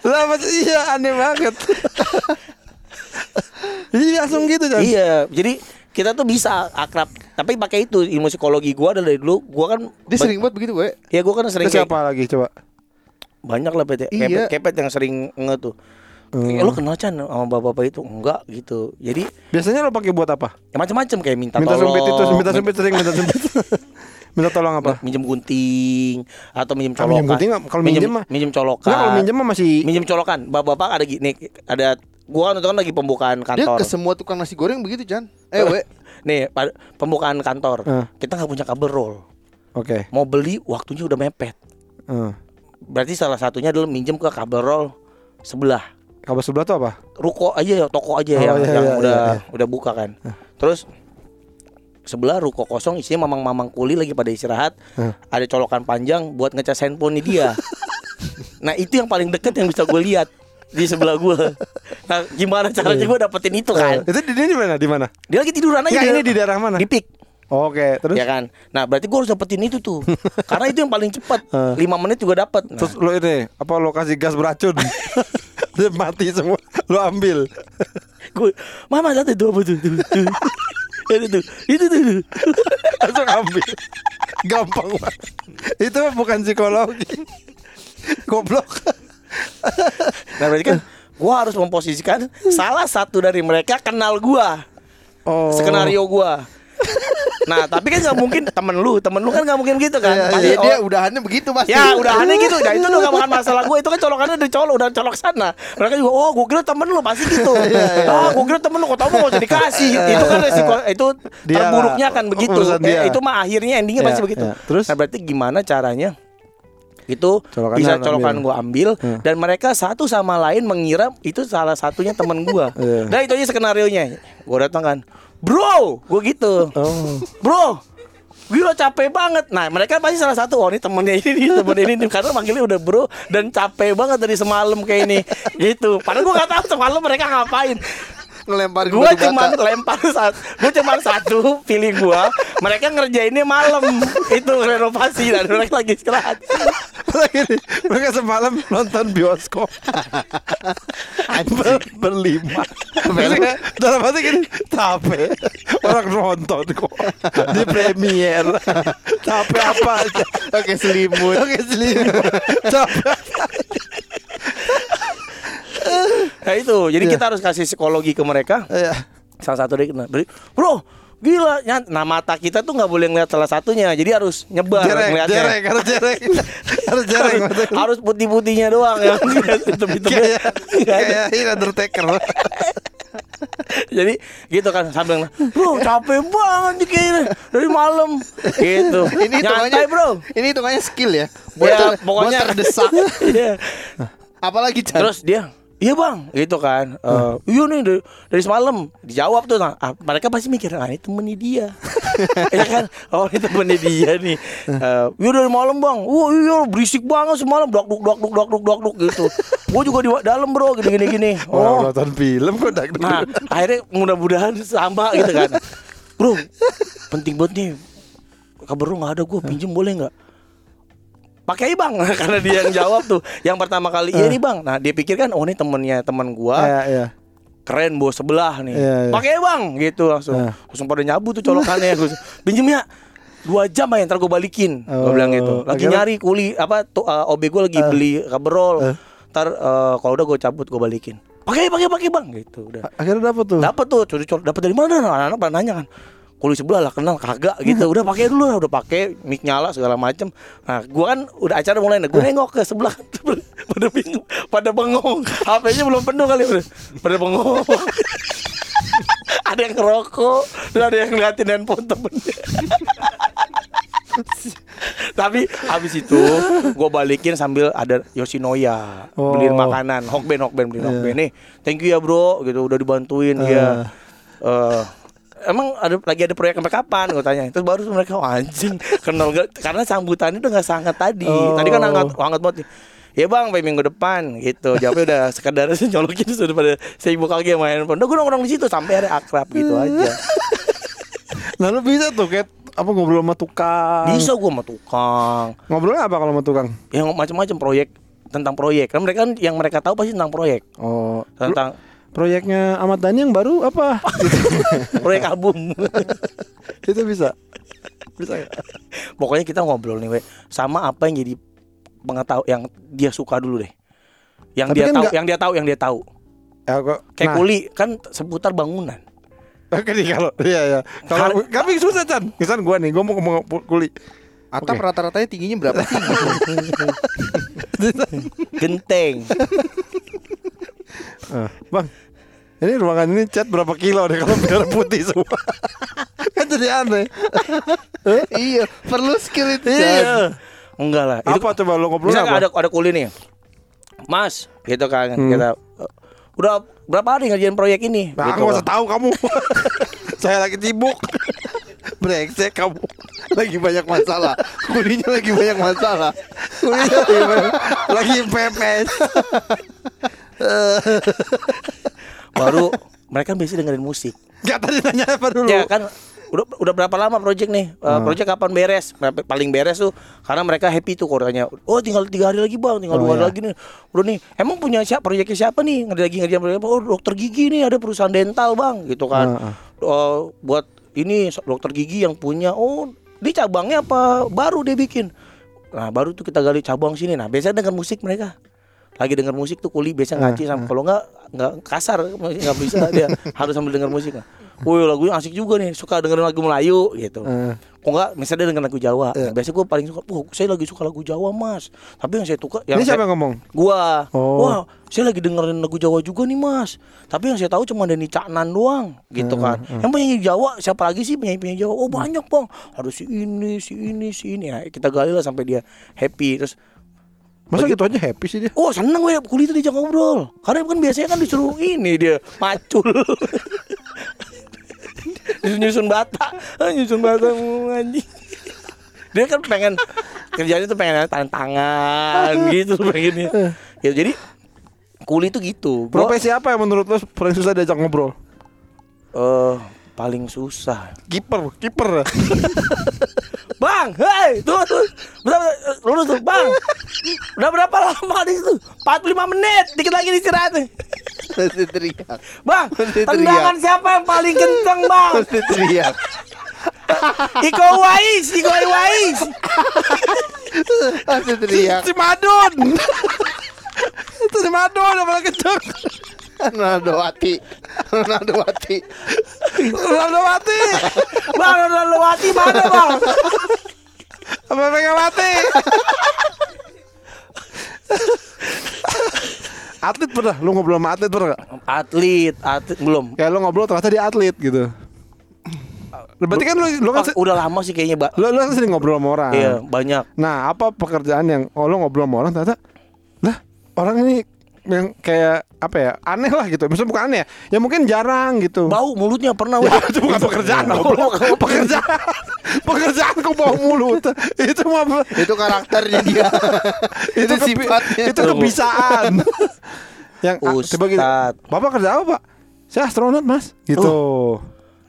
Lah mas iya aneh banget. Jadi langsung gitu kan Iya Jadi kita tuh bisa akrab. Tapi pakai itu ilmu psikologi gue dari dulu Gue kan Dia sering banget begitu, we. Ya gue kan sering Terus siapa lagi coba Banyak lah PT Iya. kepet, kepet yang sering nge tuh Eh, lu kenal Chan sama bapak-bapak itu? Enggak gitu Jadi biasanya lo pakai buat apa ya macam-macam kayak minta, minta tolong sumpit itu minta sumpit sering minta sumpit minta tolong apa minjem gunting atau minjem Ah, colokan. minjem gunting? Kalau minjem mah- minjem colokan. Kalau minjem mah masih minjem colokan. Bapak-bapak ada gini ada gua kan itu kan lagi pembukaan Dia kantor. ke semua tukang nasi goreng begitu, Chan. Eh, we. Nih, pembukaan kantor. Eh. Kita nggak punya kabel roll. oke Mau beli waktunya udah mepet. Eh. Berarti salah satunya adalah minjem ke kabel roll sebelah. kabar sebelah tuh apa Ruko aja ya, toko aja Oh, yang, iya, yang iya, udah iya, iya. udah buka kan. Terus sebelah ruko kosong isinya mamang-mamang kuli lagi pada istirahat. Eh. Ada colokan panjang buat ngecas handphone dia. nah, itu yang paling deket yang bisa gue lihat di sebelah gue. Nah, gimana caranya gue dapetin itu kan? itu di, di mana di mana Dia lagi tiduran aja. Nggak, ini di daerah mana? Di pik. Oke terus Ya kan. Nah, berarti gue harus dapetin itu tuh. Karena itu yang paling cepat. 5 menit juga dapat. Nah, terus lo ini apa lo kasih gas beracun dia mati semua lo ambil gue, "Mama lihat itu apa tuh?" tuh, tuh. itu tuh. Itu tuh. langsung ambil gampang banget itu bukan psikologi goblok Nah berarti kan gua harus memposisikan salah satu dari mereka kenal gua oh skenario gua. Nah tapi kan nggak mungkin temen lu, temen lu kan nggak mungkin gitu kan. Iya, Pasti, iya, dia oh, udahannya begitu pasti. Ya udah aneh gitu, nah itu udah gak makan masalah gue Itu kan colokannya dari colok, udah colok sana Mereka juga, oh gue kira temen lu pasti gitu Iya, Ah gue kira temen lu, kok tau mau gak usah dikasih Itu kan resiko, itu Dia terburuknya kan begitu. Eh, Itu mah akhirnya endingnya Iya, pasti begitu iya. Terus? Nah berarti gimana caranya itu Colokannya bisa colokan gua ambil Hmm. dan mereka satu sama lain mengira itu salah satunya teman gua. Iya. Nah itu aja skenario nya. Gua datang kan, bro, gua gitu, Oh. bro. Gila capek banget. Nah mereka pasti salah satu oh ini temennya ini temen ini nih. karena manggilnya udah bro dan capek banget dari semalam kayak ini gitu. Padahal gua nggak tahu semalam mereka ngapain. Ngelempar Gua cuma lempar satu, gua cuma satu feeling gua. Mereka ngerjainnya malam. Itu renovasi dan mereka lagi istirahat. Mereka semalam nonton bioskop. Ber- berlima. Mereka dalam hati gini capek. Orang nonton kok. Di premier. Capek apa aja. Oke selimut. oke selimut Nah itu, jadi kita harus kasih psikologi ke mereka. ya Salah satu dari beri, bro, gila, nyat- nah mata kita tuh nggak boleh ngeliat salah satunya, jadi harus nyebar jereng ngeliatnya. jereng harus jereng harus jereng harus, harus putih-putihnya doang ya. Kayak ini Undertaker Jadi gitu kan sambil bro capek banget kayaknya dari malam gitu. Ini Nyantai bro. Ini hitungannya skill ya. Buat, Ya, ter- pokoknya buat terdesak. Iya. Apalagi Chan. Terus dia Iya bang, gitu kan. Eh, iya nih dari, dari semalam dijawab tuh. Nah, ah, mereka pasti mikir, ah ini temennya dia, ya kan? Oh ini temennya dia nih. Iya dari malam bang. Wah iya berisik banget semalam. Dok duk dok duk dok duk dok duk gitu. Gue juga di dalam bro, gini gini gini. oh Oh, nonton film kok dak Nah, akhirnya mudah-mudahan sama gitu kan. Bro, penting banget nih. Kabar lu nggak ada gue pinjem boleh nggak? Pakai bang, karena dia yang jawab tuh. Yang pertama kali iya nih bang. Nah dia pikir kan, oh ini temennya teman gua ya ya keren bos sebelah nih. Iya, iya. Pakai bang, gitu langsung. Nah. Langsung pada nyabu tuh colokannya. Gua, pinjem ya dua jam aja ntar gue balikin. Gue Oh, bilang gitu. Lagi akhirnya- nyari kuli apa tuh uh, OB gue lagi beli kaberol. Ntar uh, kalau udah gue cabut gue balikin. Pakai pakai pakai bang gitu udah. akhirnya dapat tuh Dapat tuh curi curi dapat dari mana? Anak-anak pada nanya kan. Kuli sebelah lah kenal kagak gitu. Udah pakai dulu lah, udah pakai mic nyala segala macem. Nah, gua kan udah acara mulai nih. Gue nengok ke sebelah pada bingung, pada bengong. HP-nya belum penuh kali udah. Pada bengong. ada yang ngerokok, dan ada yang ngeliatin handphone temennya. Tapi habis itu gue balikin sambil ada Yoshinoya beliin Oh. makanan, Hokben Hokben beliin Hokben nih. Thank you ya bro, gitu udah dibantuin ya. Eh, emang ada lagi ada proyek sampai kapan gue tanya terus baru mereka "Oh, anjing kenal gak karena sambutannya udah nggak sangat tadi Oh. tadi kan hangat hangat banget nih Ya bang, sampai minggu depan gitu. Jawabnya udah sekedar nyolokin sudah pada sibuk lagi sama handphone. Udah gue nongkrong di situ sampai hari akrab gitu aja. lalu bisa tuh kayak apa ngobrol sama tukang Bisa gue sama tukang. ngobrolnya apa kalau sama tukang yang macam-macam proyek tentang proyek kan mereka kan yang mereka tahu pasti tentang proyek oh tentang proyeknya Ahmad Dhani yang baru apa? Proyek album. Itu bisa? Bisa nggak? pokoknya kita ngobrol nih we. Sama apa yang jadi pengetahu yang dia suka dulu deh. Yang Tapi dia kan tahu nggak- yang dia tahu yang dia tahu. Ya kok kayak nah, kuli kan seputar bangunan. Oke nih kalau iya ya kalau tapi susah Chan. Misal gua nih gua mau ngomong kuli. Atap Oke. rata-ratanya tingginya berapa sih? genteng. Ah, bang ini ruangan ini cat berapa kilo deh kalau merah putih semua kan jadi aneh iya, perlu skill itu. Iya enggak lah itu apa coba lo ngobrol misalnya apa ada ada kuli nih mas gitu kan Hmm. kita "Eh, udah berapa hari ngerjain proyek ini Nah, gitu nggak kan. usah tahu kamu. Saya lagi sibuk. Brengsek kamu. Lagi banyak masalah. Kulinya lagi banyak masalah. Kulinya lagi banyak. Lagi pepes. baru mereka biasanya dengerin musik Gak tadi nanya apa dulu? Ya kan udah udah berapa lama project nih? Uh, project kapan beres? Paling beres tuh karena mereka happy tuh katanya. Oh tinggal tiga hari lagi bang, tinggal Oh, dua hari iya. lagi nih. Udah nih, emang punya siapa? Proyeknya siapa nih? Ngerti lagi ngerjain proyek apa? Oh dokter gigi nih ada perusahaan dental bang, gitu kan. Heeh. Oh, buat ini dokter gigi yang punya. Oh di cabangnya apa? Baru dia bikin. Nah baru tuh kita gali cabang sini. Nah biasanya denger musik mereka lagi denger musik tuh kuli biasa ngaci sama kalau nggak nggak kasar nggak bisa dia harus sambil denger musik. Wih lagunya asik juga nih suka dengerin lagu Melayu gitu. Eh. Kok nggak misalnya dia denger lagu Jawa. Nah, biasanya gue paling suka, wah saya lagi suka lagu Jawa mas. Tapi yang saya suka yang Ini siapa saya- yang ngomong? Gua, Oh. wah saya lagi dengerin lagu Jawa juga nih mas. Tapi yang saya tahu cuma Denny Caknan doang, gitu kan. Yang penyanyi Jawa siapa lagi sih penyanyi penyanyi Jawa? Oh banyak bang. Ada si ini, si ini, si ini. Nah, kita gali lah sampai dia happy. Terus Masa gitu aja happy sih dia? Oh seneng gue kulit itu diajak ngobrol. Karena kan biasanya kan disuruh ini dia Macul. Disuruh nyusun bata. Ah, Nyusun bata anjing. Dia kan pengen Kerjanya tuh pengen tangan tangan Gitu pengennya. Ya, Jadi Kuli itu gitu. Profesi apa yang menurut lo paling susah diajak ngobrol? eh, Paling susah Kiper, kiper. Bang, hei, tuh tuh, berapa lurus tuh, bang. Udah berapa lama di situ? 45 menit, dikit lagi istirahat. nih. Mesti teriak. Bang, Mesti tendangan siapa yang paling kenceng, bang? Mesti teriak. Iko Wais, Iko Wais. Mesti teriak. si Madun. Itu si Madun yang paling kenceng. Ronaldo Wati. Ronaldo Wati. Ronaldo mati. Bang, Ronaldo Wati mana, bang? Apa pengen mati? atlet pernah? Lu ngobrol sama atlet pernah gak? Atlet, atlet belum. Kayak lu ngobrol ternyata dia atlet gitu. Berarti kan lu, lu kan Ah, udah lama sih kayaknya, Mbak. lu, lu kan sering ngobrol sama orang. Iya, banyak. Nah, apa pekerjaan yang oh, lu ngobrol sama orang ternyata lah orang ini yang kayak apa ya aneh lah gitu. Maksudnya bukan aneh ya, ya mungkin jarang gitu. Bau mulutnya pernah, Ya, itu bukan pekerjaan, goblok. pekerjaan, pekerjaan kok bau mulut. itu mah Itu karakternya dia. itu kebi- sifatnya. itu kebiasaan. yang ah, tiba gitu, Ustad. Bapak kerja apa, Pak? Saya astronot, Mas. Gitu.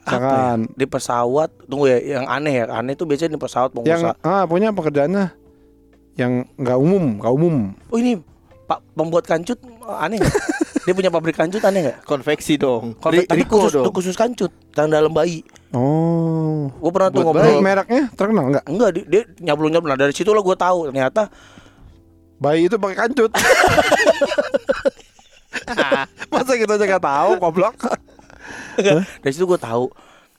Apa ya? Jangan. Di pesawat, tunggu ya, yang aneh ya. Aneh tuh biasanya di pesawat Yang pengusaha. ah punya pekerjaannya yang nggak umum, nggak umum. Oh ini Pak pembuat kancut eh, aneh nggak? Dia punya pabrik kancut aneh nggak? Konveksi dong. Konve- Ri- tapi khusus, dong. khusus kancut, yang dalam bayi. Oh. Gue pernah tuh Buat Bayi ngobrol. mereknya terkenal nggak? Enggak, dia, dia nyablon nyablon. Nah, dari situ lah gue tahu ternyata Bayi itu pakai kancut. Masa gitu aja nggak tahu, goblok. dari situ gue tahu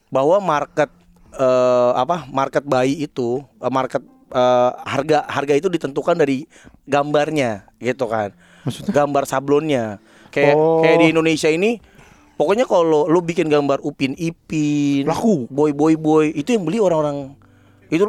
bahwa market eh, apa market bayi itu eh, market eh, harga harga itu ditentukan dari gambarnya gitu kan. Maksudnya? Gambar sablonnya. Kayak Oh. kayak di Indonesia ini pokoknya kalau lu bikin gambar Upin Ipin, Laku. boy boy boy itu yang beli orang-orang itu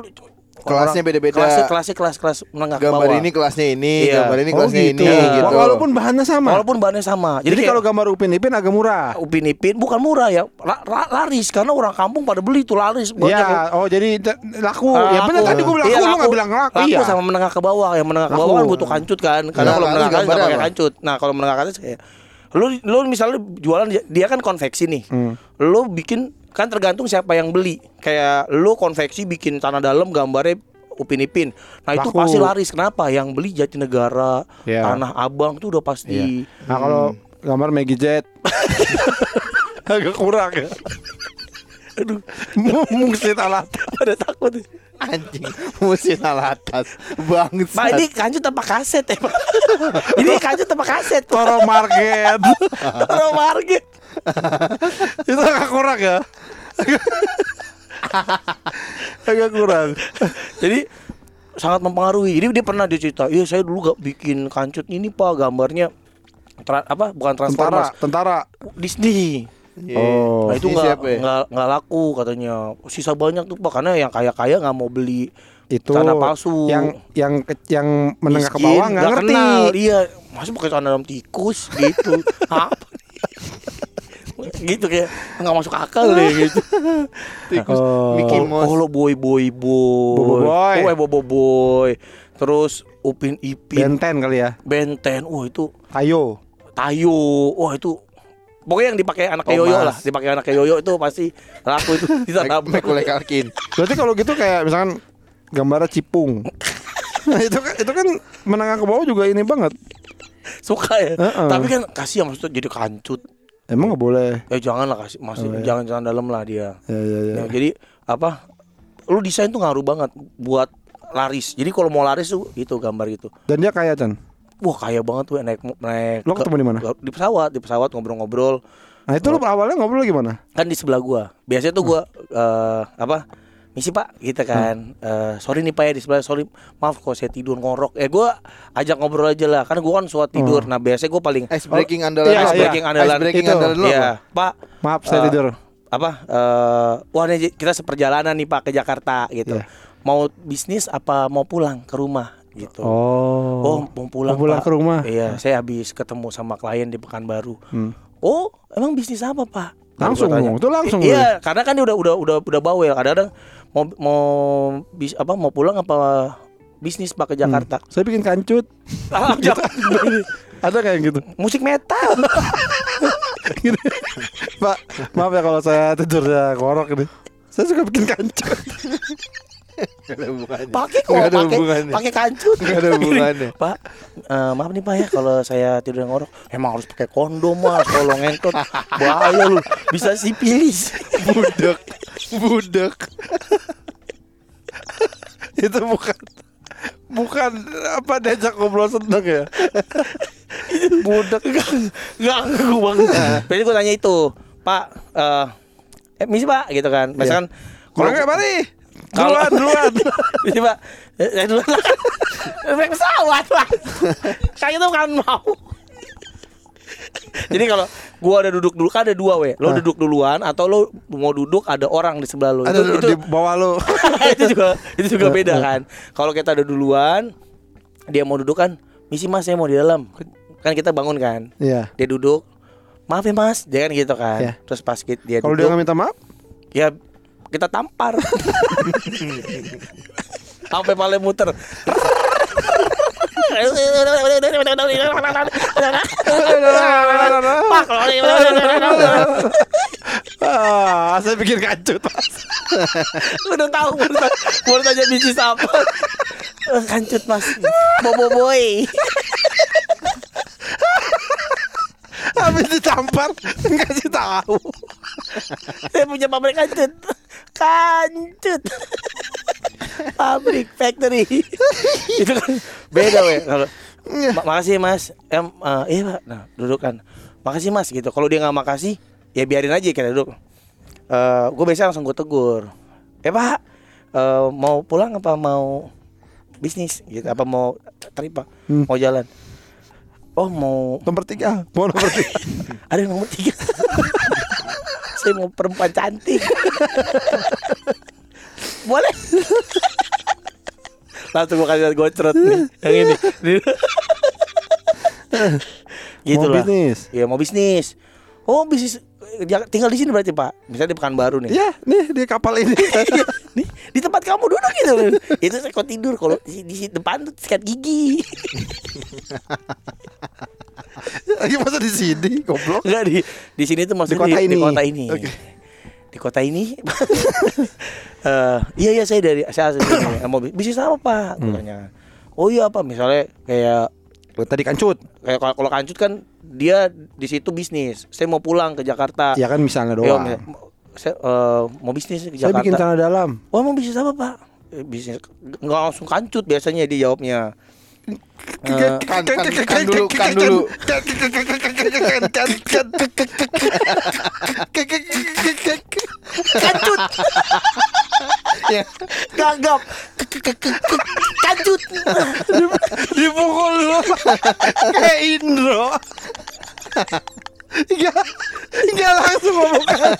Kelasnya beda-beda. Kelasnya kelas kelas menengah ke Gambar bawah. ini kelasnya ini, Iya. gambar ini Oh kelasnya gitu. ini gitu. Walaupun bahannya sama. walaupun bahannya sama. Jadi, kayak kalau gambar Upin Ipin agak murah. Upin Ipin bukan murah ya, la- la- laris karena orang kampung pada beli tuh laris. Banyak Iya, oh jadi laku. Ah, ya benar tadi gue bilang Iya, laku, lu nggak bilang laku. Laku Iya. sama menengah ke bawah. Yang menengah ke Laku. bawah kan butuh kancut kan. Karena Nah, kalau menengah ke atas pakai kancut. Nah, kalau menengah ke atas kayak lu lu misalnya jualan dia kan konveksi nih. Hmm. Lu bikin kan tergantung siapa yang beli. Kayak lu konveksi bikin tanah dalam gambarnya Upin Ipin. Nah, itu Laku. pasti laris. Kenapa? Yang beli Jatinegara, Iya. Tanah Abang tuh udah pasti. Nah kalau gambar Maggie Jet agak kurang ya. Aduh, mungsit alat. Pada takut. Anjing, musim salah atas. Bangsat. Pak ini kancut apa kaset ya Pak? ini kancut apa kaset? Toro Market. Toro market. Itu agak kurang ya. agak kurang. Jadi sangat mempengaruhi. Jadi dia pernah dia cerita, iya saya dulu gak bikin kancut ini pak gambarnya tra- apa bukan Tentara, Transformers tentara. Disney. Iya. Oh. Nah itu Ini nggak ya? nggak nggak laku katanya. Sisa banyak tuh pak karena yang kaya kaya nggak mau beli Itu tanah palsu. yang yang yang menengah ke bawah nggak ngerti. kenal. Iya, masa pakai celana dalam tikus gitu. Apa? gitu kayak nggak masuk akal deh gitu. Tikus Oh. Mickey Oh, Mouse. oh, lo boy boy boy. Bobo boy. Oh, bobo boy. Terus Upin Ipin, Benten kali ya. Benten. Wah, itu Ayo. Tayo. Wah, itu Pokoknya yang dipakai anaknya Thomas. Yoyo lah, dipakai anaknya Yoyo itu pasti laku itu di Mike Macaulay Culkin. Berarti kalau gitu kayak misalkan gambarnya cipung. nah, itu kan itu kan menengah ke bawah juga ini banget. suka ya. Heeh. Tapi kan kasih maksudnya jadi kancut. Emang nggak boleh. Ya jangan lah kasih, masih Oh, iya. jangan jangan dalam lah dia. Ya ya ya. Ya, jadi apa? Lu desain tuh ngaruh banget buat laris. Jadi kalau mau laris tuh itu gambar gitu. Dan dia kaya Chan. Wah kaya banget tuh naik naik. Lo ke- ketemu di mana? Di pesawat, di pesawat ngobrol-ngobrol. Nah itu lu awalnya ngobrol gimana? Kan di sebelah gua. Biasanya tuh gua eh, apa? Misi pak, gitu kan. Eh, sorry nih pak ya di sebelah. Sorry, maaf kalau saya tidur ngorok. Eh gua ajak ngobrol aja lah. Karena gua kan suat tidur. Nah biasanya gua paling Ice breaking andalan. Iya, ice iya. breaking andalan Ice breaking itu. andalan Iya, apa? Pak. Maaf saya Eh, tidur. Apa? eh wah nih kita seperjalanan nih Pak ke Jakarta gitu. Iya. Mau bisnis apa mau pulang ke rumah gitu. Oh. Oh, mau pulang, Mau pulang Pak. ke rumah. Iya, saya habis ketemu sama klien di Pekanbaru. Hmm. Oh, emang bisnis apa, Pak? Langsung tuh langsung I- Iya, karena kan dia udah udah udah udah bawel. Kadang-kadang mau mau bis apa mau pulang apa bisnis Pak ke Jakarta. Saya bikin kancut. Ah, jangan. Ada kayak gitu. Musik metal. Gini. Pak, maaf ya kalau saya tidurnya ngorok ini. Saya suka bikin kancut. Pakai kok, pakai pakai kancut. Gak ada hubungannya. Pak, eh, maaf nih Pak ya kalau saya tidur ngorok. Emang harus pakai kondom Mas kalau ngentot. Bahaya lu, bisa sipilis. Budak. Budak. Itu bukan bukan apa diajak ngobrol seneng ya. Budak enggak enggak gue banget. Jadi gue tanya itu, Pak, eh eh, misi Pak gitu kan. Misalkan Kalau nggak mari. Kalau- Duluan, duluan. Misi Pak. Eh, eh, duluan lah. Naik pesawat Pak. Kayak itu kan mau. Jadi kalau gua ada duduk dulu kan ada dua we. Lo duduk duluan atau lo mau duduk ada orang di sebelah lo. Ada itu, itu, di bawah lu. itu juga itu juga beda kan. Kalau kita ada duluan, dia mau duduk kan, misi mas saya mau di dalam. Kan kita bangun kan, Iya. dia duduk. Maaf ya mas, dia kan gitu kan. Iya. Terus pas dia Kalau dia nggak minta maaf, ya kita tampar. Sampai paling muter. Pak, ah, saya bikin kancut. Lu udah tahu baru tanya bisnis apa Eh, Kancut mas Bobo boy Habis ditampar, ngasih tahu. Saya punya pabrik kancut Kancut Pabrik factory. Itu kan beda weh Kalau "Ma- Makasih mas. Em, eh, Iya pak. Nah duduk kan. Makasih mas gitu. Kalau dia nggak makasih Ya biarin aja kita duduk. Eh, Gue biasanya langsung gue tegur. Eh pak eh, Mau pulang apa mau Bisnis? Gitu Apa mau terima Hmm. Mau jalan. Oh mau Nomor tiga, mau nomor tiga. Ada nomor tiga Saya mau perempuan cantik. Boleh. Langsung gue kasih lihat gocrot nih. Yang ini. Gitu mau lah. bisnis. Iya mau bisnis. Oh bisnis. Ja- Tinggal di sini berarti pak. Misalnya di Pekanbaru nih. Ya, nih di kapal ini. Nih di tempat kamu duduk gitu. Itu saya kok tidur. Kalau di, di depan tuh sikat gigi Lagi masa di sini, goblok. Enggak di di sini tuh maksudnya kota di, ini. di kota ini. Di kota ini. Eh, iya iya saya dari saya asli sini. Mau bi- bisnis apa Pak? Gua tanya. Oh iya apa misalnya kayak Tadi kancut. kayak kalau kalau kancut kan dia di situ bisnis. Saya mau pulang ke Jakarta. Ya kan misalnya Iya, doang. misal- saya eh, mau bisnis ke Saya bikin Jakarta. celana dalam. Oh mau bisnis apa Pak? Eh, bisnis nggak langsung kancut biasanya dia jawabnya. Eh, Kan, kan, kan dulu, kan dulu. kancut. Ya. Gagap. Kancut. Dipukul lu kayak Indro. Enggak, enggak langsung ngomong kancut.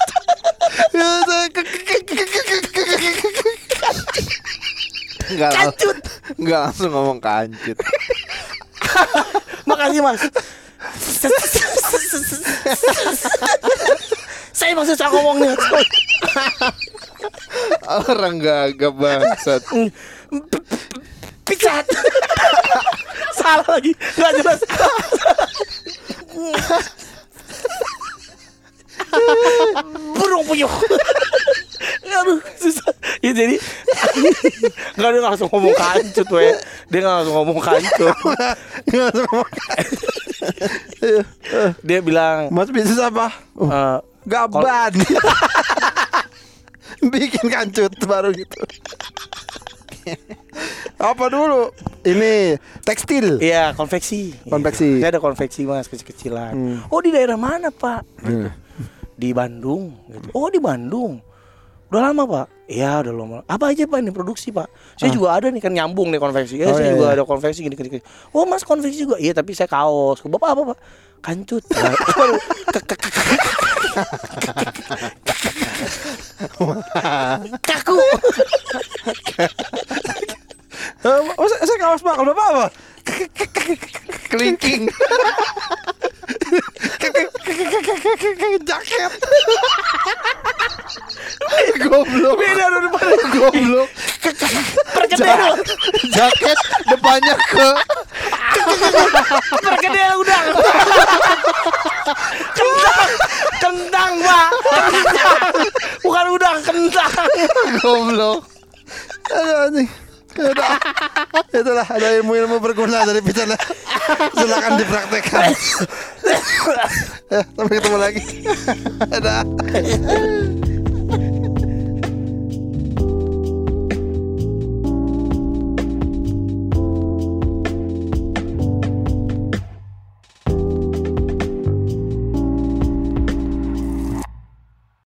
Enggak Kancut. enggak langsung ngomong kancut. Makasih mas Saya maksud saya ngomong nih Orang gagap bangsat. Picat Salah lagi Gak jelas Burung puyuh Aduh susah Ya jadi Gak dia langsung ngomong kancut we Dia nggak langsung ngomong kancut Enggak langsung ngomong. Dia bilang Mas bisnis apa? Oh, eh, gaban. Bikin kancut baru gitu. Apa dulu? Ini tekstil. Iya konveksi Konveksi. Saya ada konveksi mas kecil-kecilan Hmm. Oh di daerah mana pak? Gitu. Di Bandung gitu. Oh di Bandung Udah lama pak? Iya udah lama Apa aja pak ini produksi pak? Saya juga ada nih kan nyambung nih konveksi Ya Ah. Oh, saya iya, juga iya. ada konveksi gini, gini, gini Oh mas konveksi juga? Iya tapi saya kaos Bapak apa pak? Kancut Kaku Eh, Masa saya kaos bakal Bapak apa? Kelingking. Jaket. Goblok. Beda dulu Goblok. Perkedel Jaket depannya ke Perkedel udang Kentang Kentang pak Kentang Bukan udang Kentang goblok. Aduh anjing. Udah. Itulah ada ilmu-ilmu berguna dari Pican. Silakan dipraktekkan. ya, sampai ketemu lagi. Ada.